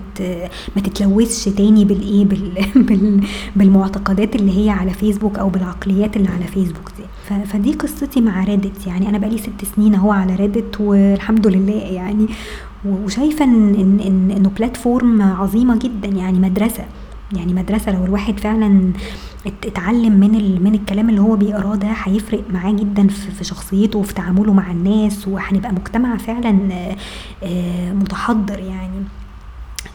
ما تتلوثش تاني بالايه بال بالمعتقدات اللي هي على فيسبوك أو بالعقليات اللي على فيسبوك دي. فدي قصتي مع ريدت يعني. أنا بقالي ست سنين أهو على ريدت والحمد لله يعني. وشايفة إن إن إنه platform عظيمة جدا يعني مدرسة. يعني مدرسة لو الواحد فعلا اتعلم من من الكلام اللي هو بيقراه ده هيفرق معاه جدا في شخصيته وفي تعامله مع الناس وهنبقى مجتمع فعلا متحضر يعني.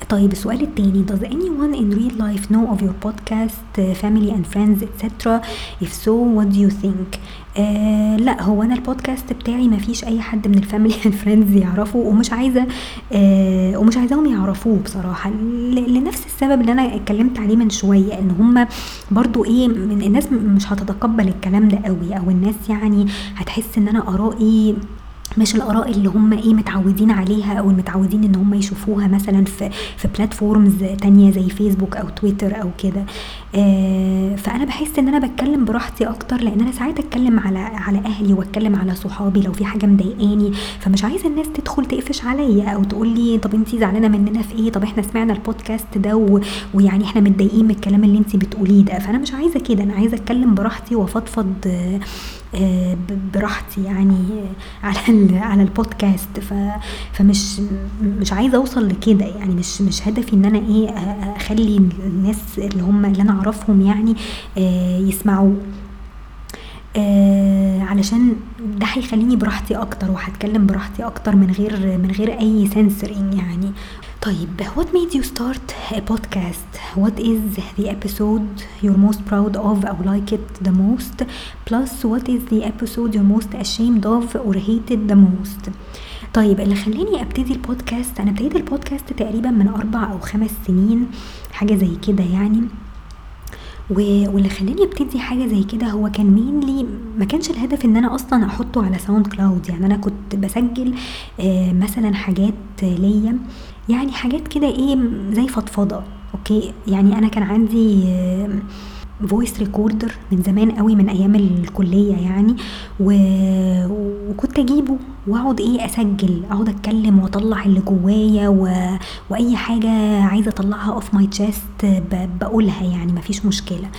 طيب السؤال التاني does anyone in real life know of your podcast family and friends etc if so what do you think? آه لا هو أنا البودكاست بتاعي ما فيش أي حد من ال family and friends يعرفه ومش عايزة آه ومش عايزاهم يعرفوه بصراحة. لنفس السبب اللي أنا اتكلمت عليه من شوية إن هم برضو إيه من الناس مش هتتقبل الكلام ده قوي أو الناس يعني هتحس إن أنا آرائي مش الآراء اللي هم إيه متعودين عليها أو المتعودين إن هم يشوفوها مثلا في في بلاتفورمز تانية زي فيسبوك أو تويتر أو كده آه فأنا بحس إن أنا بتكلم براحتي أكتر لأن أنا ساعات أتكلم على على أهلي وأتكلم على صحابي لو في حاجة مضايقاني فمش عايزة الناس تدخل تقفش عليا أو تقول لي طب انت زعلانة مننا في إيه طب إحنا سمعنا البودكاست ده. ويعني إحنا متضايقين من الكلام اللي انت بتقوليه ده فأنا مش عايزة كده أنا عايزة أتكلم براحتي وأفضفض آه، براحتي يعني على على البودكاست. فمش مش عايزة أوصل لكده يعني. مش مش هدفي إن أنا إيه أخلي الناس اللي هم اللي أنا أعرفهم يعني آه، يسمعوا آه علشان ده هيخليني براحتي أكتر وهتكلم براحتي أكتر من غير من غير أي سنسرين يعني. طيب what made you start a podcast? What is the episode you're most proud of or like it the most? Plus what is the episode you're most ashamed of or hated the most? طيب اللي خلاني أبتدي البودكاست أنا ابتديت البودكاست تقريبا من أربع أو خمس سنين حاجة زي كده يعني. واللي خلاني أبتدي حاجة زي كده هو كان mainly ما كانش الهدف إن أنا أصلا أحطه على SoundCloud يعني. أنا كنت بسجل آه مثلا حاجات ليا. يعني حاجات كده إيه زي فضفضة أوكي يعني أنا كان عندي voice recorder من زمان قوي من أيام الكلية يعني و... وكنت أجيبه وأقعد إيه أسجل أقعد أتكلم وأطلع اللي جوايا و... وأي حاجة عايزة أطلعها off my chest. بقولها يعني مفيش مشكلة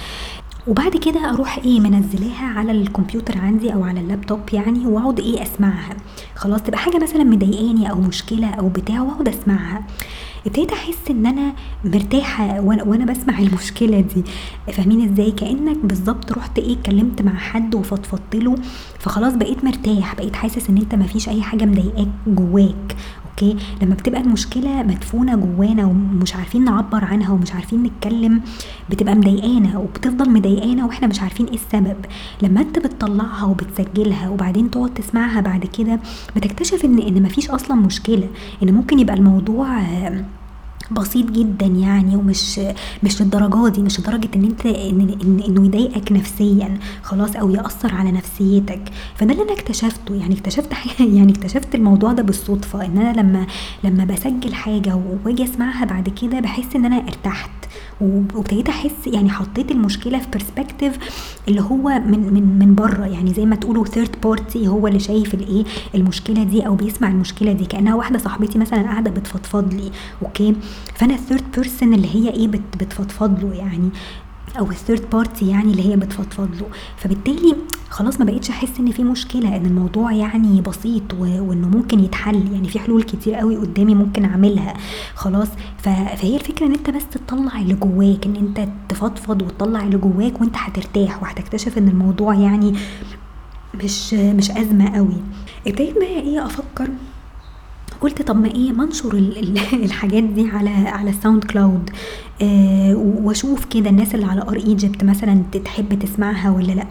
وبعد كده أروح إيه منزلاها على الكمبيوتر عندي أو على اللابتوب يعني وأقعد إيه أسمعها. خلاص تبقى حاجة مثلا مضايقاني أو مشكلة أو بتاع وأقعد أسمعها. ابتديت أحس إن أنا مرتاحة وأنا, بسمع المشكلة دي. فاهمين إزاي؟ كأنك بالظبط رحت إيه اتكلمت مع حد وفضفضت له فخلاص بقيت مرتاح بقيت حاسس إن أنت مفيش أي حاجة مضايقاك جواك أوكي؟ لما بتبقى المشكلة مدفونة جوانا ومش عارفين نعبر عنها ومش عارفين نتكلم بتبقى مضايقانا وبتفضل مضايقانا وإحنا مش عارفين إيه السبب. لما انت بتطلعها وبتسجلها وبعدين تقعد تسمعها بعد كده بتكتشف إن إن مفيش أصلا مشكلة إن ممكن يبقى الموضوع بسيط جدا يعني ومش مش للدرجة دي مش لدرجة إن أنت إن إنه يضايقك نفسيا خلاص أو يأثر على نفسيتك. فده اللي أنا اكتشفته. يعني اكتشفت يعني اكتشفت الموضوع ده بالصدفة إن أنا لما لما بسجل حاجة وآجي أسمعها بعد كده بحس إن أنا ارتحت. وابتديت أحس يعني حطيت المشكلة في perspective اللي هو من من من بره. يعني زي ما تقولوا third party هو اللي شايف الايه المشكلة دي أو بيسمع المشكلة دي. كأنها واحدة صاحبتي مثلا قاعدة بتفضفض لي. أوكي؟ فأنا ال third person اللي هي إيه بتفضفض له يعني. أو ال third party يعني اللي هي بتفضفض له. فبالتالي خلاص ما بقيتش أحس إن في مشكلة إن الموضوع يعني بسيط وإنه ممكن يتحل. يعني في حلول كتير قوي قدامي ممكن أعملها. خلاص فهي الفكرة إن أنت بس تطلع اللي جواك إن أنت تفضفض وتطلع اللي جواك وأنت هترتاح وهتكتشف إن الموضوع يعني مش مش أزمة قوي. إبتديت بقى إيه أفكر؟ قلت طب ما إيه ما انشر الحاجات دي على على ال SoundCloud آه واشوف كده الناس اللي على r/Egypt مثلا تحب تسمعها ولا لأ.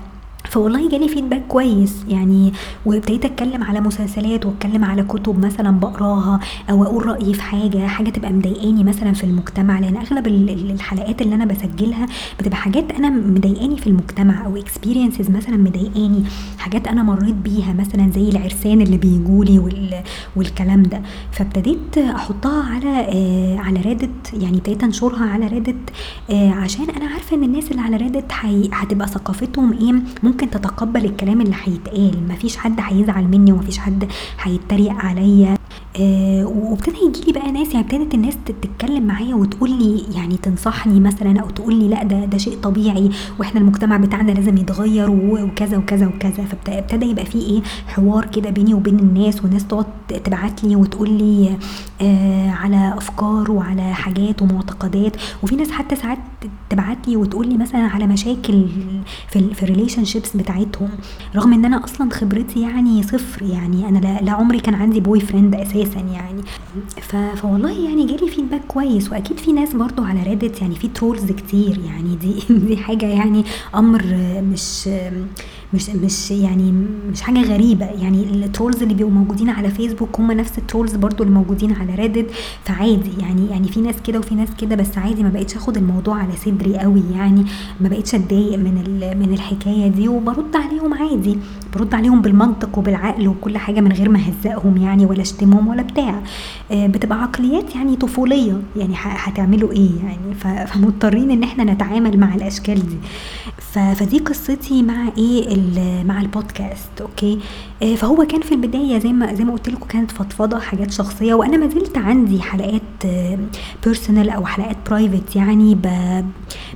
فوالله جالي feedback كويس. يعني وابتديت أتكلم على مسلسلات وأتكلم على كتب مثلا بقراها أو أقول رأيي في حاجة حاجة تبقى مضايقاني مثلا في المجتمع لأن أغلب الحلقات اللي أنا بسجلها بتبقى حاجات أنا مضايقاني في المجتمع أو experiences مثلا مضايقاني حاجات أنا مريت بيها مثلا زي العرسان اللي بيجولي والكلام ده. فابتديت أحطها على آه على ريدت يعني ابتديت أنشرها على ريدت آه عشان أنا عارفة إن الناس اللي على ريدت هتبقى ثقافتهم إيه؟ ممكن تتقبل الكلام اللي هيتقال. مفيش حد هيزعل مني ومفيش حد هيتريق عليا. آه وابتدى يجي لي بقى ناس يعني ابتدت الناس تتكلم معايا وتقول لي يعني تنصحني مثلا أو تقول لي لأ ده ده شيء طبيعي وإحنا المجتمع بتاعنا لازم يتغير وكذا وكذا وكذا. فابتدى يبقى في إيه حوار كده بيني وبين الناس والناس تقعد تبعت لي وتقول لي آه على أفكار وعلى حاجات ومعتقدات. وفي ناس حتى ساعات تبعت لي وتقول لي مثلا على مشاكل في في ال relationships بتاعتهم رغم إن أنا أصلا خبرتي يعني صفر يعني أنا لا, لا عمري كان عندي boyfriend أساسا. يعني. فوالله يعني جالي feedback كويس وأكيد في ناس برضو على ريدت يعني في trolls كتير يعني. دي دي حاجة يعني أمر مش مش مش يعني مش حاجة غريبة. يعني ال trolls اللي بيبقوا موجودين على فيسبوك هم نفس ال trolls برضو اللي موجودين على ريدت فعادي يعني يعني في ناس كده وفي ناس كده بس عادي ما بقتش آخد الموضوع على صدري قوي يعني. ما بقتش أتضايق من من الحكاية دي وبرد عليهم عادي. برد عليهم بالمنطق وبالعقل وكل حاجة من غير ما أهزقهم يعني ولا أشتمهم ولا بتاع. آه، بتبقى عقليات يعني طفولية. يعني هتعملوا إيه يعني؟ فمضطرين إن إحنا نتعامل مع الأشكال دي. فدي قصتي مع إيه مع البودكاست أوكي؟ آه، فهو كان في البداية زي ما زي ما قلت لكم كانت فضفضة حاجات شخصية وأنا ما زلت عندي حلقات personal أو حلقات private يعني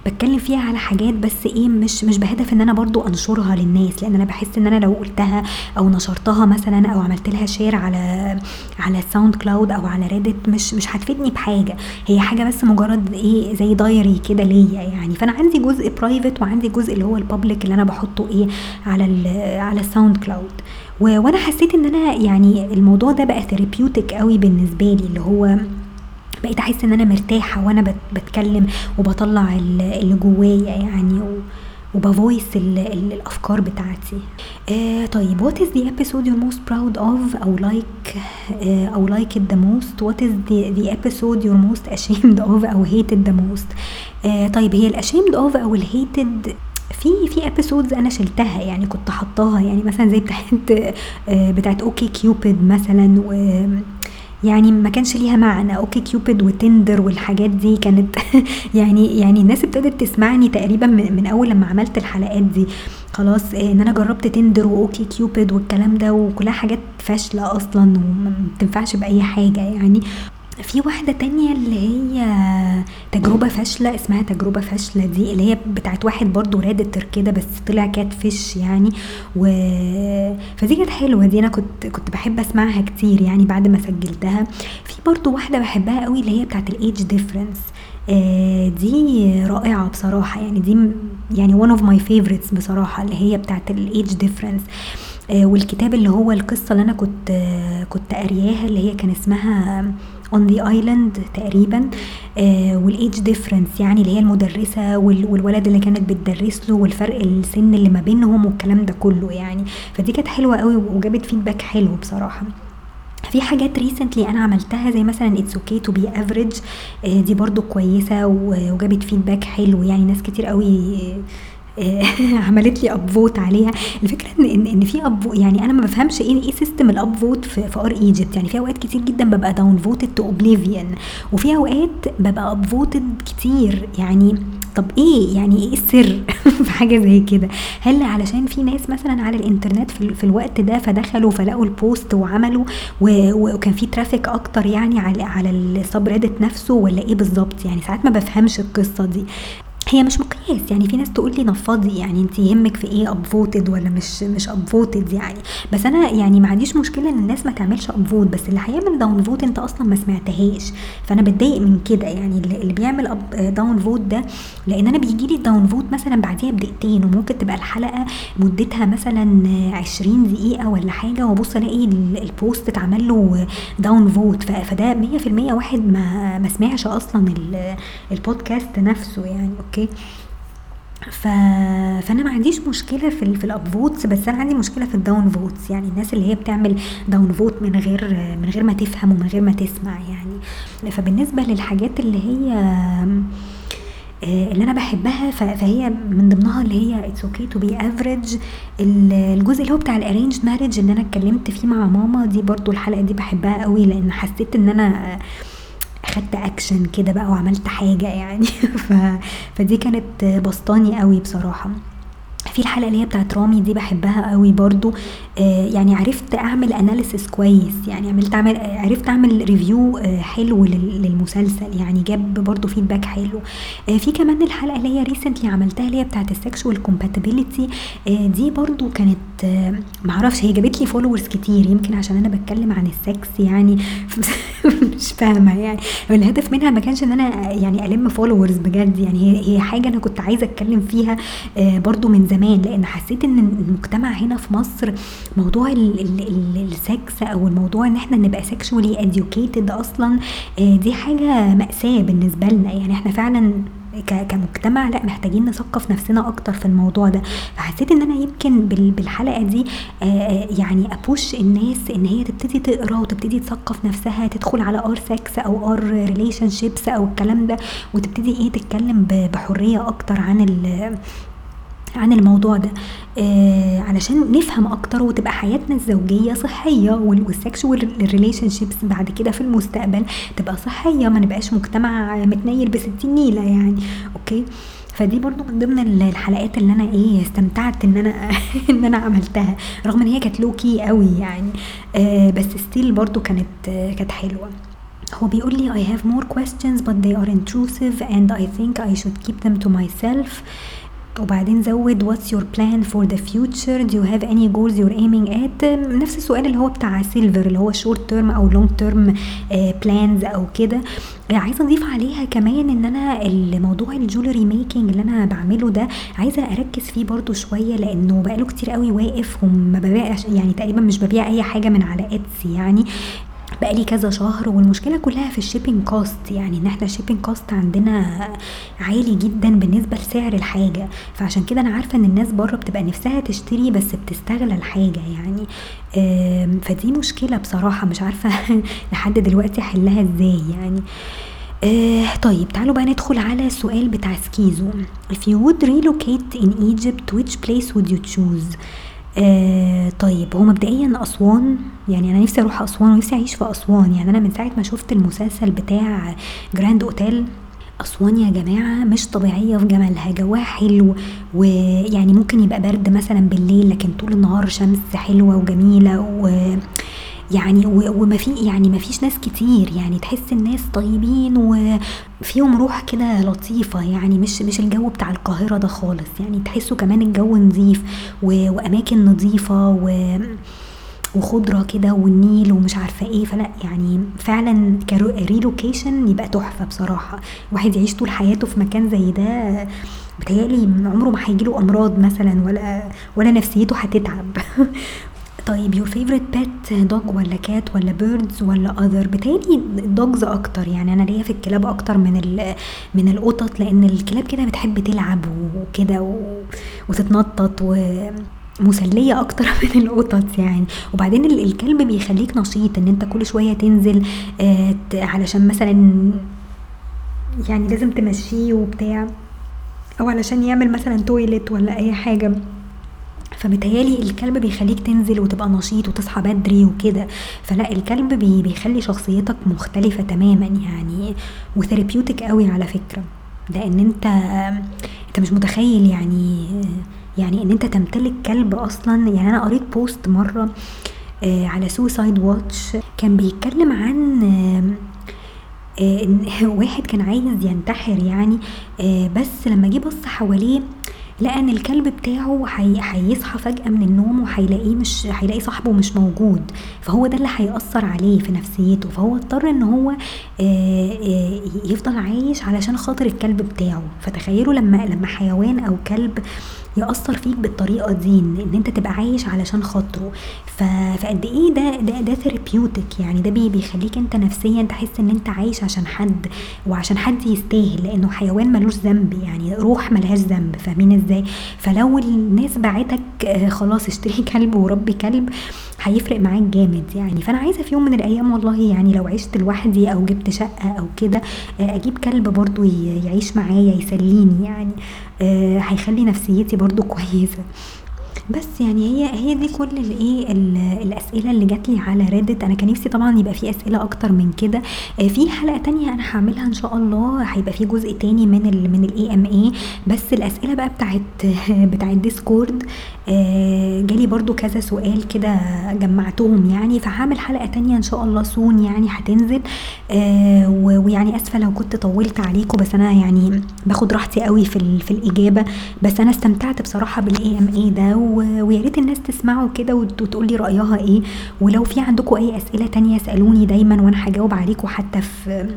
بتكلم فيها على حاجات بس إيه مش مش بهدف إن أنا برضو أنشرها للناس لأن أنا بحس إن أنا لو قلتها أو نشرتها مثلا أو عملت لها share على على SoundCloud أو على Reddit مش مش هتفيدني بحاجة. هي حاجة بس مجرد إيه زي diary كده ليا يعني. فأنا عندي جزء private وعندي جزء اللي هو ال public اللي أنا بحطه إيه على على ال SoundCloud. وأنا حسيت إن أنا يعني الموضوع ده بقى therapeutic قوي بالنسبة لي اللي هو بقيت أحس إن أنا مرتاحة وأنا بتكلم وبطلع اللي جوايا يعني وب voice الأفكار بتاعتي. آه طيب what is the episode you're most proud of أو like آه أو like it the most what is the, the episode you're most ashamed of أو hated the most آه طيب هي ال ashamed of أو ال hated في في episodes أنا شلتها يعني كنت حطاها يعني مثلا زي بتاعت آه بتاعت OkCupid مثلا و يعني ما كانش ليها معنى. OkCupid و Tinder والحاجات دي كانت يعني يعني الناس ابتدت تسمعني تقريبا من أول لما عملت الحلقات دي. خلاص إن أنا جربت Tinder و OkCupid والكلام ده وكلها حاجات فاشلة أصلا وما بتنفعش بأي حاجة يعني. في واحدة تانية اللي هي تجربة فاشلة اسمها تجربة فاشلة دي اللي هي بتاعت واحد برضو redditor كده بس طلع catfish يعني. و فدي كانت حلوة دي أنا كنت كنت بحب أسمعها كتير يعني بعد ما سجلتها. في برضو واحدة بحبها قوي اللي هي بتاعت ال age difference آه دي رائعة بصراحة يعني دي يعني one of my favorites بصراحة اللي هي بتاعت ال age difference آه والكتاب اللي هو القصة اللي أنا كنت كنت قارياها اللي هي كان اسمها On the Island تقريبا آه وال age difference يعني اللي هي المدرسة والولد اللي كانت بتدرس له والفرق السن اللي ما بينهم والكلام ده كله يعني. فدي كانت حلوة قوي وجابت feedback حلو بصراحة. في حاجات recently أنا عملتها زي مثلا it's okay to be average دي برضو كويسة وجابت feedback حلو يعني. ناس كتير قوي عملت لي upvote عليها. الفكرة ان ان, إن في up يعني أنا ما بفهمش إيه إيه system ال upvote في, في r/Egypt يعني في أوقات كتير جدا ببقى downvoted to oblivion وفي أوقات ببقى upvoted كتير. يعني طب إيه؟ يعني إيه السر في حاجة زي كده؟ هل علشان في ناس مثلا على الإنترنت في, في الوقت ده فدخلوا فلقوا ال post وعملوا وكان في traffic أكتر يعني على على ال sub نفسه ولا إيه بالظبط؟ يعني ساعات ما بفهمش القصة دي. هي مش مقياس يعني في ناس تقول لي نفضي يعني انت يهمك في إيه upvoted ولا مش مش upvoted يعني. بس أنا يعني ما عنديش مشكلة ان الناس ما تعملش upvote بس اللي هيعمل downvote انت أصلا ما سمعتهاش. فانا بتضايق من كده يعني اللي بيعمل up downvote ده لأن أنا بيجي لي downvote مثلا بعديها بدقيقتين وممكن تبقى الحلقة مدتها مثلا 20 دقيقة ولا حاجة وأبص ألاقي ال post اتعمل له downvote فده 100% واحد ما ما سمعش أصلا البودكاست نفسه يعني okay؟ ف... فأنا ما عنديش مشكلة في في ال upvotes بس أنا عندي مشكلة في ال downvotes يعني الناس اللي هي بتعمل downvote من غير من غير ما تفهم ومن غير ما تسمع يعني. فبالنسبة للحاجات اللي هي آه، اللي أنا بحبها فهي من ضمنها اللي هي it's okay to be average الجزء اللي هو بتاع ال arranged marriage اللي أنا اتكلمت فيه مع ماما دي برضو الحلقة دي بحبها قوي لأن حسيت إن أنا أخدت اكشن كده بقى وعملت حاجة يعني. ف... فدي كانت بسطاني قوي بصراحة. في الحلقة اللي هي بتاعت رامي دي بحبها قوي برضو. آه يعني عرفت أعمل analysis كويس. يعني عملت اعمل عرفت أعمل review آه حلو للمسلسل. يعني جاب برضو feedback حلو. آه في كمان الحلقة اللي هي recently عملتها اللي هي بتاعت ال sexual آه دي برضو كانت آه معرفش هي جابت لي followers كتير. يمكن عشان أنا بتكلم عن السكس يعني. مش فاهمة يعني. الهدف منها ما كانش إن أنا يعني ألم followers بجد. يعني هي هي حاجة أنا كنت عايزة أتكلم فيها آه برضو من زمان. لأن حسيت إن المجتمع هنا في مصر موضوع السكس أو الموضوع إن إحنا نبقى sexually educated أصلا آه، دي حاجة مأساة بالنسبة لنا. يعني إحنا فعلا كمجتمع لأ محتاجين نثقف نفسنا أكتر في الموضوع ده. فحسيت إن أنا يمكن بالحلقة دي آه، آه، يعني ا push الناس إن هي تبتدي تقرأ وتبتدي تثقف نفسها تدخل على r/sex أو r/relationships أو الكلام ده وتبتدي إيه تتكلم بحرية أكتر عن عن الموضوع ده. آه علشان نفهم أكتر وتبقى حياتنا الزوجية صحية وال sexual relationships بعد كده في المستقبل تبقى صحية ما نبقاش مجتمع متنيل بستين نيلة يعني. okay؟ فدي برضو من ضمن الحلقات اللي أنا إيه استمتعت إن أنا إن أنا عملتها رغم إن هي كانت lowkey قوي يعني. آه بس still برضو كانت آه كانت حلوة. هو بيقول لي I have more questions but they are intrusive and I think I should keep them to myself. وبعدين زود what's your plan for the future? Do you have any goals you're aiming at? نفس السؤال اللي هو بتاع Silver اللي هو short term أو long term آه، أو كده. عايزة أضيف عليها كمان إن أنا الموضوع ال jewelry making اللي أنا بعمله ده عايزة أركز فيه برضو شوية لأنه بقاله كتير قوي واقف وما ببيعش يعني تقريبا مش ببيع أي حاجة من على Etsy يعني. بقالي كذا شهر والمشكلة كلها في ال shipping cost يعني إن إحنا ال shipping cost عندنا عالي جدا بالنسبة لسعر الحاجة. فعشان كده أنا عارفة إن الناس بره بتبقى نفسها تشتري بس بتستغلى الحاجة يعني. فدي مشكلة بصراحة مش عارفة لحد دلوقتي أحلها إزاي يعني. آه طيب تعالوا بقى ندخل على السؤال بتاع سكيزو. If you would relocate in Egypt which place would you choose? آه طيب هو مبدئيا أسوان يعني أنا نفسي أروح أسوان ونفسي أعيش في أسوان. يعني أنا من ساعة ما شفت المسلسل بتاع جراند أوتيل أسوان يا جماعة مش طبيعية في جمالها جواها حلو ويعني ممكن يبقى برد مثلا بالليل لكن طول النهار شمس حلوة وجميلة و يعني وما في يعني ما فيش ناس كتير يعني تحس الناس طيبين وفيهم روح كده لطيفة يعني مش مش الجو بتاع القاهرة ده خالص يعني تحسوا كمان الجو نظيف وأماكن نظيفة و وخضرة كده والنيل ومش عارفة إيه فلا يعني فعلا ك relocation يبقى تحفة بصراحة. واحد يعيش طول حياته في مكان زي ده بتهيألي عمره ما هيجيله أمراض مثلا ولا ولا نفسيته هتتعب. طيب your favorite pet dog ولا cat ولا birds ولا other بتهيألي ال dogs أكتر. يعني أنا ليا في الكلاب أكتر من من القطط لأن الكلاب كده بتحب تلعب وكده وتتنطط و مسلية أكتر من القطط يعني. وبعدين الكلب بيخليك نشيط إن أنت كل شوية تنزل آه علشان مثلا يعني لازم تمشيه وبتاع أو علشان يعمل مثلا toilet ولا أي حاجة. فبتهيالي الكلب بيخليك تنزل وتبقى نشيط وتصحى بدري وكده. فلا الكلب بي بيخلي شخصيتك مختلفة تماما يعني و therapeutic قوي على فكرة. لأن أنت أنت مش متخيل يعني يعني إن أنت تمتلك كلب أصلا. يعني أنا قريت post مرة آه، على suicide watch كان بيتكلم عن آه، واحد كان عايز ينتحر يعني آه، بس لما جه بص حواليه لقى ان الكلب بتاعه هيصحى فجأة من النوم وهيلاقيه مش هيلاقي صاحبه مش موجود. فهو ده اللي هيأثر عليه في نفسيته. فهو اضطر إن هو يفضل عايش علشان خاطر الكلب بتاعه. فتخيلوا لما لما حيوان أو كلب يأثر فيك بالطريقة دي إن أنت تبقى عايش علشان خاطره. ف... فقد إيه ده ده ده therapeutic يعني ده بي بيخليك أنت نفسيا تحس إن أنت عايش عشان حد وعشان حد يستاهل لأنه حيوان ملوش ذنب يعني روح ملهاش ذنب فاهمين إزاي؟ فلو الناس باعتك آه، خلاص اشتري كلب وربي كلب هيفرق معاك جامد يعني. فأنا عايزة في يوم من الأيام والله يعني لو عشت لوحدي أو جبت شقة أو كده آه، أجيب كلب برضو يعيش معايا يسليني يعني آه، هيخلي نفسيتي برضو كويسة. بس يعني هي هي دي كل الإيه ال- الأسئلة اللي جات لي على Reddit أنا كان نفسي طبعا يبقى في أسئلة أكتر من كده. آه، في حلقة تانية أنا هعملها إن شاء الله. هيبقى في جزء تاني من ال من ال AMA بس الأسئلة بقى بتاعت بتاعت Discord آه، جالي برضو كذا سؤال كده جمعتهم يعني. فهعمل حلقة تانية إن شاء الله soon يعني هتنزل. آه، ويعني آسفة لو كنت طولت عليكم بس أنا يعني باخد راحتي قوي في في الإجابة. بس أنا استمتعت بصراحة بال AMA ده ويا ريت الناس تسمعه كده وت- وتقول لي رأيها إيه. ولو في عندكم أي أسئلة تانية اسألوني دايما وأنا هجاوب عليكم حتى في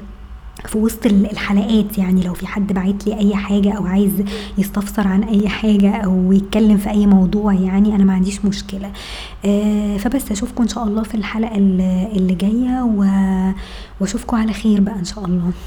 في وسط ال- الحلقات. يعني لو في حد بعت لي أي حاجة أو عايز يستفسر عن أي حاجة أو يتكلم في أي موضوع يعني أنا ما عنديش مشكلة. آه فبس أشوفكم إن شاء الله في الحلقة اللي جاية وأشوفكم على خير بقى إن شاء الله.